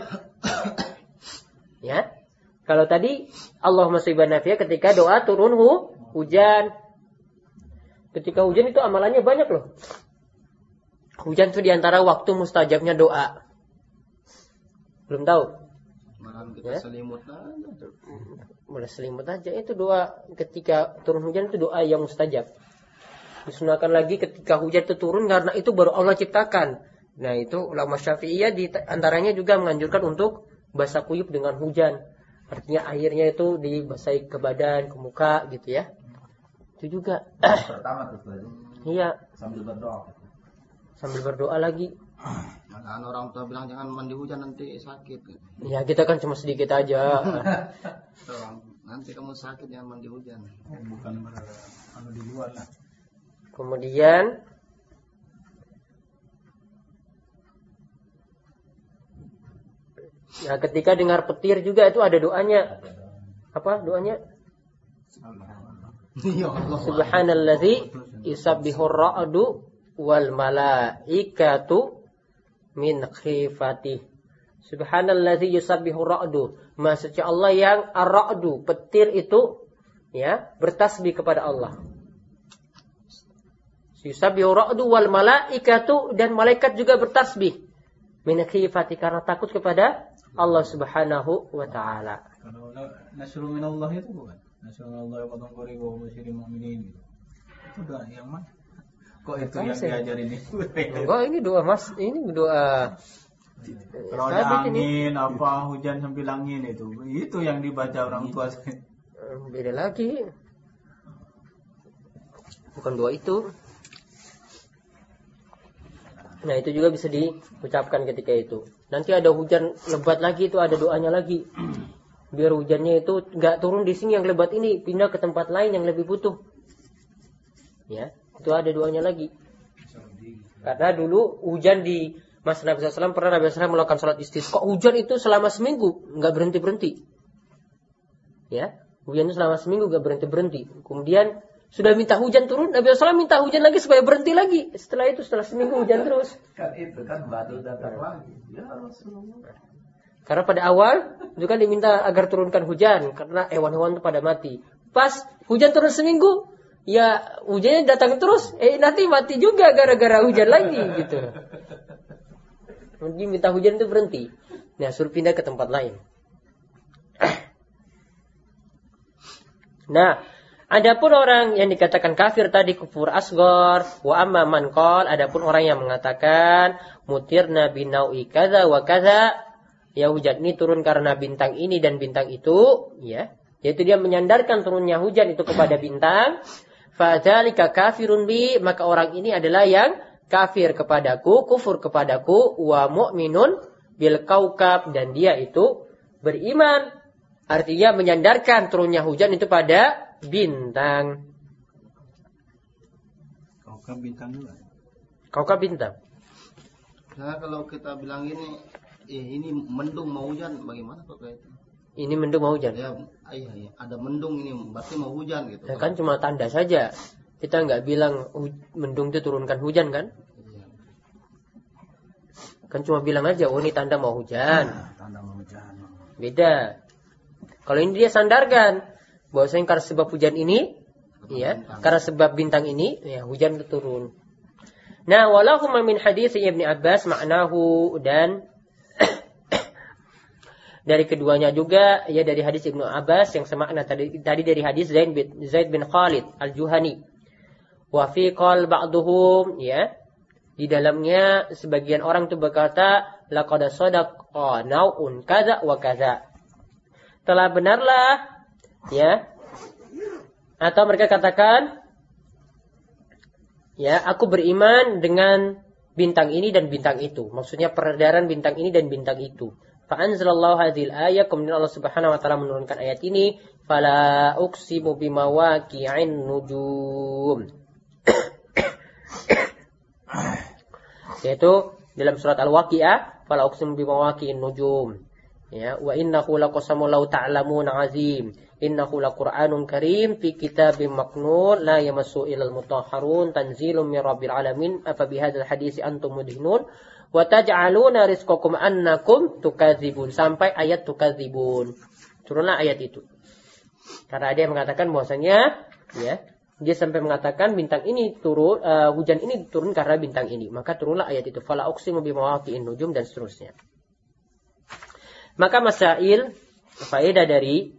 [SPEAKER 1] ya. Kalau tadi Allahumma sayyiban nafi'a ketika doa turun hu, hujan. Ketika hujan itu amalannya banyak loh. Hujan itu di antara waktu mustajabnya doa. Belum tahu?
[SPEAKER 2] Malam kita
[SPEAKER 1] Ya.
[SPEAKER 2] selimut aja.
[SPEAKER 1] Boleh selimut aja. Itu doa ketika turun hujan itu doa yang mustajab. Disunahkan lagi ketika hujan itu turun karena itu baru Allah ciptakan. Nah itu ulama syafi'iyah di antaranya juga menganjurkan untuk basah kuyup dengan hujan. Artinya airnya itu dibasahi ke badan, ke muka gitu ya. Itu juga.
[SPEAKER 4] Pertama tuh
[SPEAKER 1] iya,
[SPEAKER 4] sambil berdoa.
[SPEAKER 1] sambil berdoa lagi.
[SPEAKER 2] Malahan orang tua bilang jangan mandi hujan nanti sakit.
[SPEAKER 1] Ya kita kan cuma sedikit aja.
[SPEAKER 2] Orang, nanti kamu sakit jangan mandi hujan.
[SPEAKER 3] Bukan anu di luar lah.
[SPEAKER 1] Kemudian Ya, ketika dengar petir juga itu ada doanya. Apa doanya?
[SPEAKER 2] Ya Allah.
[SPEAKER 1] Subhanalladzi yusabbihu ra'du wal malaikatu min khifati. Subhanalladzi yusabbihu ra'du. Maksudnya Allah yang ar-ra'du, petir itu ya, bertasbih kepada Allah. Yusabbihu ra'du wal malaikatu dan malaikat juga bertasbih. Min khifati karena takut kepada Allah Subhanahu wa taala.
[SPEAKER 3] Nasrul minallah itu bukan. Nasrul minallah wa wa basyirin mu'minin gitu. Itu doa yang mana? Kok itu yang
[SPEAKER 1] saya.
[SPEAKER 3] diajarin ini?
[SPEAKER 1] Enggak, ini doa Mas, ini doa
[SPEAKER 3] Kalau ada
[SPEAKER 1] Sabit ini.
[SPEAKER 3] angin, apa hujan sambil angin itu, itu yang dibaca orang tua saya.
[SPEAKER 1] Beda lagi. Bukan doa itu. Nah, itu juga bisa diucapkan ketika itu. Nanti ada hujan lebat lagi itu ada doanya lagi. Biar hujannya itu nggak turun di sini yang lebat ini, pindah ke tempat lain yang lebih butuh. Ya, itu ada doanya lagi. Karena dulu hujan di masa Nabi SAW pernah Nabi SAW melakukan sholat istisqa. Hujan itu selama seminggu nggak berhenti berhenti. Ya, hujan itu selama seminggu nggak berhenti berhenti. Kemudian sudah minta hujan turun, Nabi SAW minta hujan lagi supaya berhenti lagi. Setelah itu setelah seminggu hujan terus.
[SPEAKER 4] Kan itu kan batu datang lagi. Ya Rasulullah.
[SPEAKER 1] Karena pada awal itu kan diminta agar turunkan hujan karena hewan-hewan itu pada mati. Pas hujan turun seminggu, ya hujannya datang terus, eh nanti mati juga gara-gara hujan lagi gitu. Jadi minta hujan itu berhenti. Nah, suruh pindah ke tempat lain. Nah, adapun orang yang dikatakan kafir tadi kufur asgor, wa amma man qol, adapun orang yang mengatakan mutirna binaui kaza wa kaza, ya hujan ini turun karena bintang ini dan bintang itu, ya. Yaitu dia menyandarkan turunnya hujan itu kepada bintang. Fadzalika kafirun bi, maka orang ini adalah yang kafir kepadaku, kufur kepadaku, wa mu'minun bil kaukab dan dia itu beriman. Artinya menyandarkan turunnya hujan itu pada bintang.
[SPEAKER 3] Kaukab bintang juga.
[SPEAKER 1] Kaukab bintang.
[SPEAKER 2] Nah kalau kita bilang ini, eh, ini mendung mau hujan, bagaimana kok kayak itu?
[SPEAKER 1] Ini mendung mau hujan.
[SPEAKER 2] Ya, iya, iya, ada mendung ini, berarti mau hujan gitu.
[SPEAKER 1] Ya kan cuma tanda saja. Kita nggak bilang mendung itu turunkan hujan kan?
[SPEAKER 2] Iya.
[SPEAKER 1] Kan cuma bilang aja, oh ini tanda mau hujan.
[SPEAKER 3] Nah, tanda mau hujan.
[SPEAKER 1] Beda. Kalau ini dia sandarkan bahwasanya karena sebab hujan ini, ya, karena sebab bintang ini, ya hujan itu turun. Nah, walahuma min hadis Ibnu Abbas maknahu dan dari keduanya juga ya dari hadis Ibnu Abbas yang semakna tadi tadi dari hadis Zaid bin Zaid bin Khalid Al-Juhani. Wa fi qal ba'duhum ya di dalamnya sebagian orang itu berkata laqad sadaqa nau'un kaza wa kaza. Telah benarlah ya atau mereka katakan ya aku beriman dengan bintang ini dan bintang itu. Maksudnya peredaran bintang ini dan bintang itu. Fa'anzalallahu hadhil ayat kemudian Allah Subhanahu wa taala menurunkan ayat ini fala uqsimu bimawaqi'in nujum. Yaitu dalam surat Al-Waqi'ah fala uqsimu bimawaqi'in nujum. Ya, wa innahu laqasamu law ta'lamuna azim. Innahu laqur'anun karim fi kitabim maknun la yamassu ilal mutahharun tanzilun min rabbil alamin afa bihadzal hadisi antum mudhinun wa taj'aluna rizqakum annakum tukadzibun. Sampai ayat tukadzibun. Turunlah ayat itu. Karena ada yang mengatakan bahwasanya ya dia sampai mengatakan bintang ini turun uh, hujan ini turun karena bintang ini. Maka turunlah ayat itu. Fala uqsimu bimawaqi'in nujum dan seterusnya. Maka masail faedah dari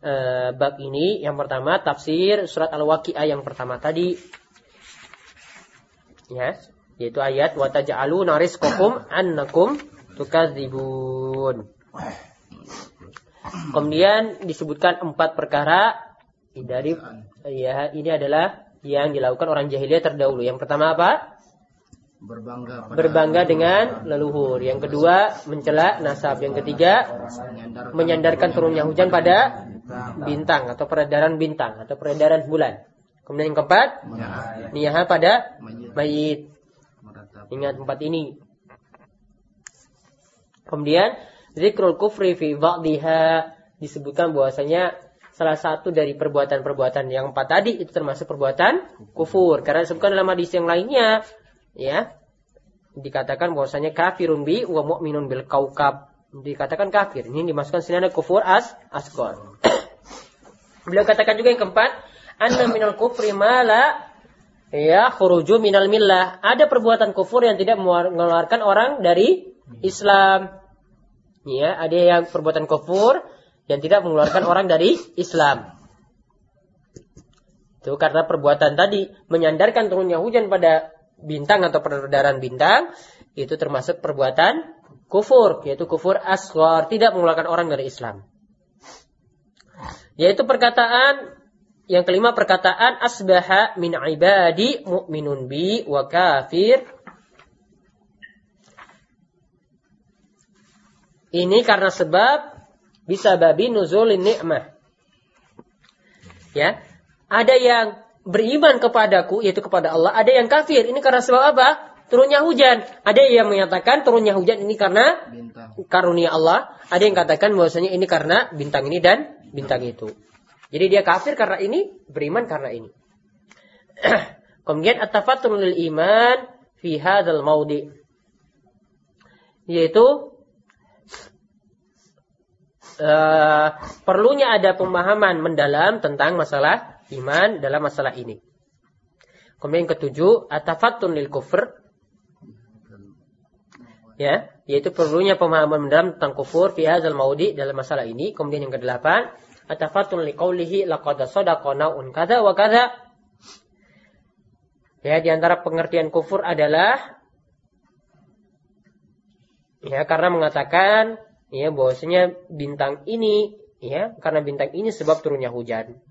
[SPEAKER 1] uh, bab ini yang pertama tafsir surat al-waqi'ah yang pertama tadi. Ya yaitu ayat wa taj'aluna rizqakum annakum tukadzibun kemudian disebutkan empat perkara dari ya ini adalah yang dilakukan orang jahiliyah terdahulu. Yang pertama apa?
[SPEAKER 2] Berbangga pada
[SPEAKER 1] Berbangga dengan leluhur. Yang kedua mencela nasab. Yang ketiga
[SPEAKER 2] menyandarkan
[SPEAKER 1] turunnya hujan pada bintang atau peredaran bintang atau peredaran bulan. Kemudian yang keempat niyaha pada
[SPEAKER 2] mayit.
[SPEAKER 1] Ingat empat ini. Kemudian zikrul kufri fi ba'diha disebutkan bahwasanya salah satu dari perbuatan-perbuatan yang empat tadi itu termasuk perbuatan kufur. Karena disebutkan dalam hadis yang lainnya, ya, dikatakan bahwasanya kafirun bi wa mu'minun bil kaukab. Dikatakan kafir. Ini dimasukkan sini ada kufur as asgor. Beliau katakan juga yang keempat, anna minal kufri mala ya khuruju minal millah. Ada perbuatan kufur yang tidak mengeluarkan orang dari Islam. Ya, ada yang perbuatan kufur yang tidak mengeluarkan orang dari Islam. Itu karena perbuatan tadi menyandarkan turunnya hujan pada bintang atau peredaran bintang itu termasuk perbuatan kufur, yaitu kufur asghar, tidak mengeluarkan orang dari Islam. Yaitu perkataan yang kelima perkataan asbaha min ibadi mu'minun bi wa kafir Ini karena sebab bisa babi nuzulin ni'mah. Ya. Ada yang beriman kepadaku yaitu kepada Allah, ada yang kafir. Ini karena sebab apa? Turunnya hujan. Ada yang menyatakan turunnya hujan ini karena
[SPEAKER 2] Bintang.
[SPEAKER 1] karunia Allah. Ada yang katakan bahwasanya ini karena bintang ini dan bintang itu. Jadi dia kafir karena ini, beriman karena ini. Kemudian at-tafattur lil iman fi hadzal maudi. Yaitu eh, perlunya ada pemahaman mendalam tentang masalah iman dalam masalah ini. Kemudian yang ketujuh, atafatun lil kufr. Ya, yaitu perlunya pemahaman mendalam tentang kufur fi hadzal maudi dalam masalah ini. Kemudian yang kedelapan, atafatun li qaulihi laqad sadaqa naun kadza wa kadza. Ya, di antara pengertian kufur adalah ya karena mengatakan ya bahwasanya bintang ini ya karena bintang ini sebab turunnya hujan.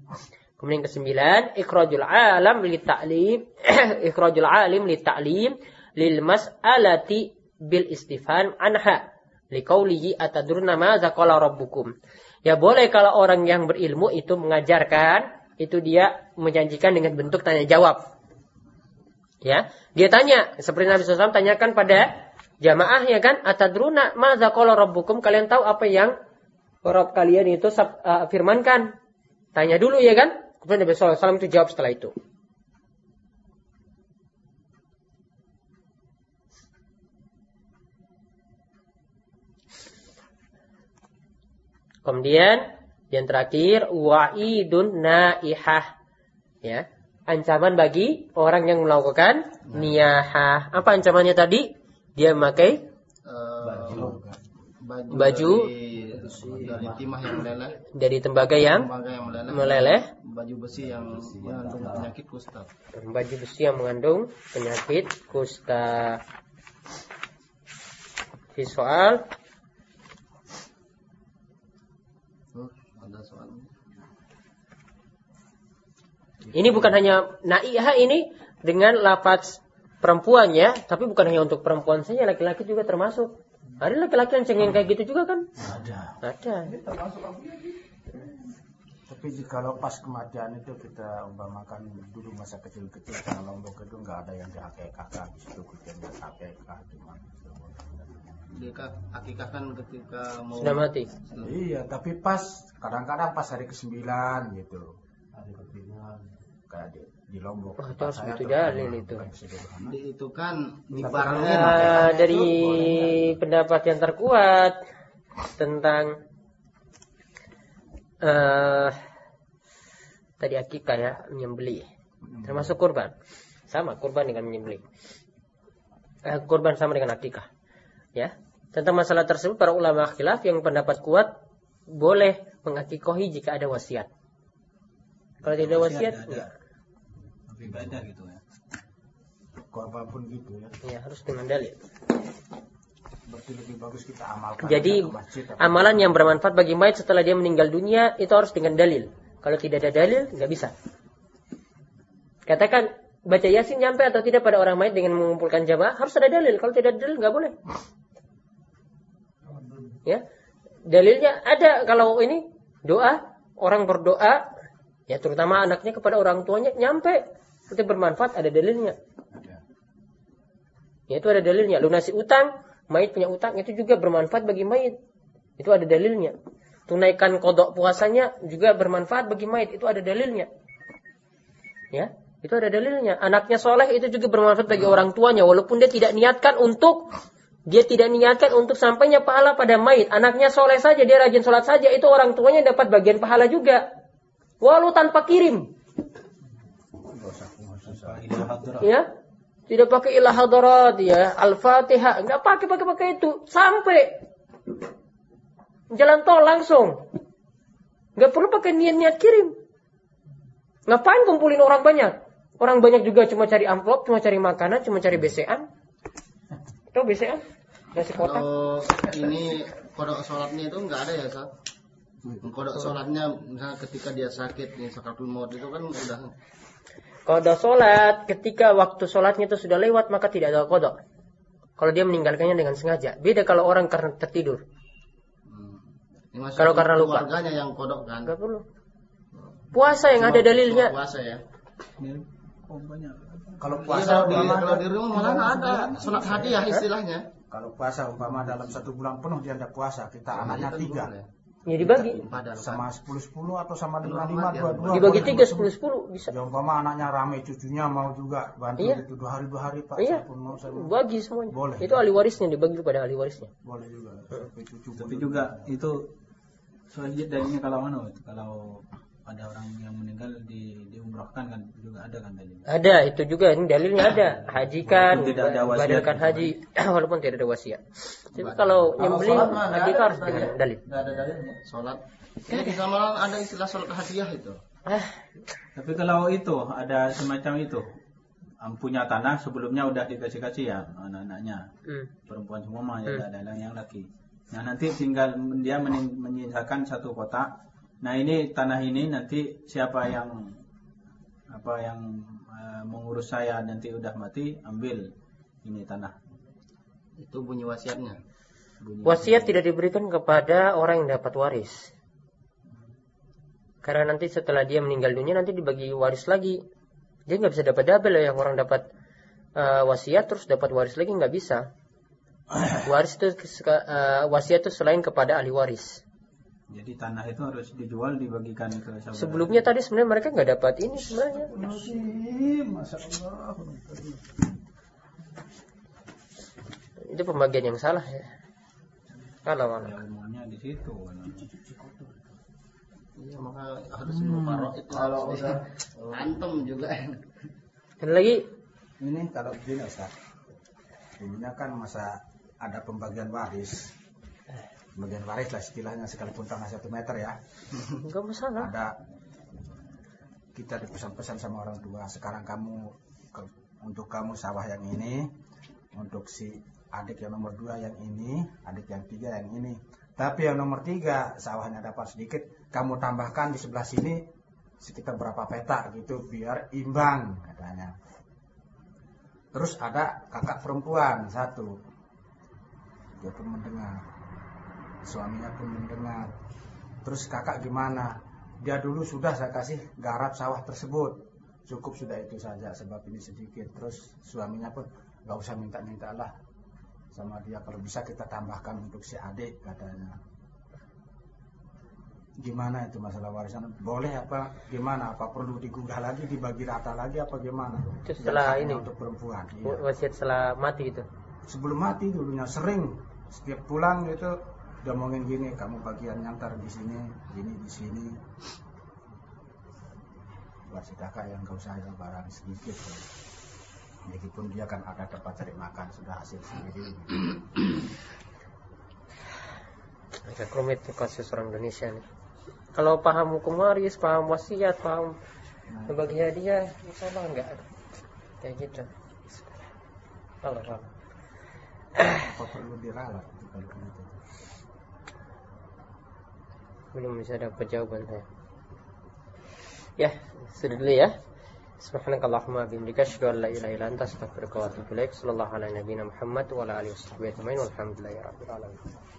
[SPEAKER 1] Kemudian kesembilan, ikhrajul alam li ta'lim, ikhrajul alim li ta'lim lil mas'alati bil istifham anha. Liqaulihi atadruna ma qala rabbukum. Ya boleh kalau orang yang berilmu itu mengajarkan, itu dia menjanjikan dengan bentuk tanya jawab. Ya, dia tanya seperti Nabi SAW tanyakan pada jamaah ya kan, atadruna ma qala rabbukum? Kalian tahu apa yang Rabb kalian itu uh, firmankan? Tanya dulu ya kan? Kemudian Nabi SAW itu jawab setelah itu. Kemudian yang terakhir wa'idun naihah. Ya, ancaman bagi orang yang melakukan niyahah. Apa ancamannya tadi? Dia memakai
[SPEAKER 2] Eh,
[SPEAKER 3] Baju.
[SPEAKER 2] baju,
[SPEAKER 1] Baju.
[SPEAKER 2] dari, dari timah yang meleleh,
[SPEAKER 1] dari tembaga yang
[SPEAKER 2] tembaga yang meleleh,
[SPEAKER 1] meleleh,
[SPEAKER 2] baju besi yang mengandung penyakit kusta.
[SPEAKER 1] baju besi yang mengandung penyakit kusta. Di soal
[SPEAKER 2] Oh, ada soal.
[SPEAKER 1] Ini bukan hanya naihah ini dengan lafaz perempuan ya, tapi bukan hanya untuk perempuan saja, laki-laki juga termasuk. Ada laki-laki yang cengeng kayak gitu juga kan?
[SPEAKER 3] Ada.
[SPEAKER 1] Ada.
[SPEAKER 4] Tapi kalau pas kematian itu kita umpamakan dulu masa kecil-kecil karena lombok itu nggak ada yang dihakekahkan di situ kita hakekah cuma
[SPEAKER 2] Dia akikahkan ketika mau
[SPEAKER 1] Sudah mati.
[SPEAKER 4] Iya, tapi pas kadang-kadang pas hari ke-9 gitu. Kayak di, di Lombok.
[SPEAKER 1] Wah, itu harus butuh dalil itu.
[SPEAKER 2] itu kan
[SPEAKER 4] Tapi
[SPEAKER 2] dibarengin
[SPEAKER 4] kalau-
[SPEAKER 1] Ah, dari pendapat yang terkuat tentang eh tadi akikah ya menyembelih termasuk kurban. Sama kurban dengan menyembelih Eh, kurban sama dengan akikah ya tentang masalah tersebut para ulama khilaf yang pendapat kuat boleh mengakikohi jika ada wasiat kalau tidak wasiat enggak
[SPEAKER 3] Tapi beda gitu ya.
[SPEAKER 4] Korban pun gitu ya.
[SPEAKER 1] ya harus dengan dalil
[SPEAKER 4] Berarti lebih bagus kita amalkan.
[SPEAKER 1] Jadi
[SPEAKER 4] masjid,
[SPEAKER 1] amalan yang bermanfaat bagi mayat setelah dia meninggal dunia itu harus dengan dalil. Kalau tidak ada dalil nggak bisa. Katakan baca yasin nyampe atau tidak pada orang mayat dengan mengumpulkan jamaah harus ada dalil. Kalau tidak ada dalil nggak boleh. Ya, dalilnya ada kalau ini doa orang berdoa ya terutama anaknya kepada orang tuanya nyampe itu bermanfaat ada dalilnya. Ya, itu ada dalilnya. Lunasi utang, mayit punya utang itu juga bermanfaat bagi mayit. Itu ada dalilnya. Tunaikan kodok puasanya juga bermanfaat bagi mayit. Itu ada dalilnya. Ya, itu ada dalilnya. Anaknya soleh itu juga bermanfaat bagi orang tuanya. Walaupun dia tidak niatkan untuk dia tidak niatkan untuk sampainya pahala pada mayit. Anaknya soleh saja, dia rajin sholat saja. Itu orang tuanya dapat bagian pahala juga. Walau tanpa kirim. Ya? Tidak pakai ilah hadarat ya. Al-fatihah. Nggak pakai pakai pakai itu. Sampai jalan tol langsung. Nggak perlu pakai niat-niat kirim. Ngapain kumpulin orang banyak? Orang banyak juga cuma cari amplop cuma cari makanan cuma cari besean nasi kotak?
[SPEAKER 2] Kalau ini kodok sholatnya itu nggak ada ya Sat? Kodok sholatnya misalnya ketika dia sakit nih sakaratul maut itu kan udah
[SPEAKER 1] ada sholat, ketika waktu sholatnya itu sudah lewat, maka tidak ada kodok. Kalau dia meninggalkannya dengan sengaja. Beda kalau orang karena tertidur.
[SPEAKER 2] hmm,
[SPEAKER 1] Kalau karena lupa.
[SPEAKER 2] Keluarganya yang kodok kan.
[SPEAKER 1] Enggak perlu. Puasa yang
[SPEAKER 2] Cuma-
[SPEAKER 1] ada dalilnya.
[SPEAKER 2] Puasa ya.
[SPEAKER 3] Ini banyak.
[SPEAKER 4] Kalau
[SPEAKER 2] Iya,
[SPEAKER 4] puasa
[SPEAKER 2] kalau di, kalau di rumah malah ada sholat hadiah istilahnya.
[SPEAKER 4] kalau puasa umpama dalam satu bulan penuh dia ada puasa, kita anaknya tiga.
[SPEAKER 1] Ya dibagi.
[SPEAKER 4] Sama 10-10 atau sama
[SPEAKER 2] Belum
[SPEAKER 4] 5-5
[SPEAKER 2] amat ya.
[SPEAKER 4] dua-dua.
[SPEAKER 1] Dibagi
[SPEAKER 4] boleh.
[SPEAKER 1] tiga sepuluh sepuluh bisa.
[SPEAKER 4] Ya umpama anaknya rame, cucunya mau juga bantu
[SPEAKER 1] Iya.
[SPEAKER 4] gitu dua hari dua hari Pak.
[SPEAKER 1] Iya.
[SPEAKER 4] Pun mau saya mau.
[SPEAKER 1] Bagi semuanya.
[SPEAKER 4] Boleh.
[SPEAKER 1] Itu ahli warisnya dibagi kepada ahli warisnya.
[SPEAKER 4] Boleh juga. Cucu
[SPEAKER 3] Tapi
[SPEAKER 4] pun.
[SPEAKER 3] juga itu soalnya dalilnya kalau mana itu kalau ada orang yang meninggal di diumrahkan kan juga ada kan dalilnya.
[SPEAKER 1] Ada itu juga ini dalilnya ada. Hajikan,
[SPEAKER 3] Walaupun tidak ada wasiat
[SPEAKER 1] badalkan
[SPEAKER 3] gitu.
[SPEAKER 1] haji walaupun tidak ada wasiat. Tapi kalau nyembelih haji
[SPEAKER 2] ada,
[SPEAKER 1] harus dengan dalil.
[SPEAKER 2] Nggak ada dalilnya. Sholat. Ini di Samaran ada istilah sholat hadiah itu.
[SPEAKER 1] Ah,
[SPEAKER 3] Tapi kalau itu ada semacam itu punya tanah sebelumnya udah dikasih-kasih ya anak-anaknya
[SPEAKER 1] hmm.
[SPEAKER 3] perempuan semua mah
[SPEAKER 1] Hmm.
[SPEAKER 3] ya ada yang laki. Nah nanti tinggal dia menyisakan satu kotak. Nah ini tanah ini nanti siapa yang apa yang eh, mengurus saya nanti udah mati ambil ini tanah.
[SPEAKER 2] Itu bunyi wasiatnya.
[SPEAKER 3] Bunyi-
[SPEAKER 1] Wasiat tidak diberikan kepada orang yang dapat waris. Karena nanti setelah dia meninggal dunia nanti dibagi waris lagi. Dia nggak bisa dapat double ya yang orang dapat eh, wasiat terus dapat waris lagi nggak bisa. Waris itu eh, wasiat itu selain kepada ahli waris.
[SPEAKER 3] Jadi tanah itu harus dijual dibagikan ke saudara.
[SPEAKER 1] Sebelumnya tadi sebenarnya mereka nggak dapat ini sebenarnya. Itu pembagian yang salah ya. Kalau
[SPEAKER 3] Ya, umumnya di situ. kan.
[SPEAKER 2] Iya maka harus mufarok itu kalau udah antem juga.
[SPEAKER 1] Dan lagi
[SPEAKER 4] Ini kalau begini Ustaz. Ininya kan masa ada pembagian waris. Pembagian waris lah istilahnya sekalipun tanah satu meter ya.
[SPEAKER 1] nggak masalah.
[SPEAKER 4] Ada kita dipesan-pesan sama orang tua. Sekarang kamu ke- untuk kamu sawah yang ini, untuk si adik yang nomor dua yang ini, adik yang tiga yang ini. Tapi yang nomor tiga sawahnya dapat sedikit, kamu tambahkan di sebelah sini sekitar berapa petak gitu biar imbang katanya. Terus ada kakak perempuan satu, dia pun mendengar, suaminya pun mendengar. Terus kakak gimana? Dia dulu sudah saya kasih garap sawah tersebut, cukup sudah itu saja sebab ini sedikit. Terus suaminya pun nggak usah minta-minta lah sama dia kalau bisa kita tambahkan untuk si adik katanya. Gimana itu masalah warisan? Boleh apa gimana? Apa perlu digugah lagi, dibagi rata lagi apa gimana?
[SPEAKER 1] Itu setelah ini.
[SPEAKER 4] untuk perempuan. Iya
[SPEAKER 1] Wa- Wasiat setelah mati itu.
[SPEAKER 4] sebelum mati dulunya sering setiap pulang gitu dia ngomongin gini kamu bagian nyantar di sini gini di sini buat si kakak yang gak usah ada barang sedikit ya. meskipun dia kan ada tempat cari makan sudah hasil sendiri
[SPEAKER 1] Agak rumit tuh kasus orang Indonesia nih. Kalau paham hukum waris, paham wasiat, paham bagi hadiah, insya Allah enggak ada. Kayak gitu. Allah Allah.
[SPEAKER 4] apa perlu diralat kalau gitu
[SPEAKER 1] Belum bisa dapat jawaban saya. Ya, sudah dulu ya. Subhanakallahumma bihamdika asyhadu an la ilaha illa anta astaghfiruka wa atubu ilaik. Sallallahu ala nabiyyina Muhammad wa ala alihi ajmain. Walhamdulillahi rabbil alamin.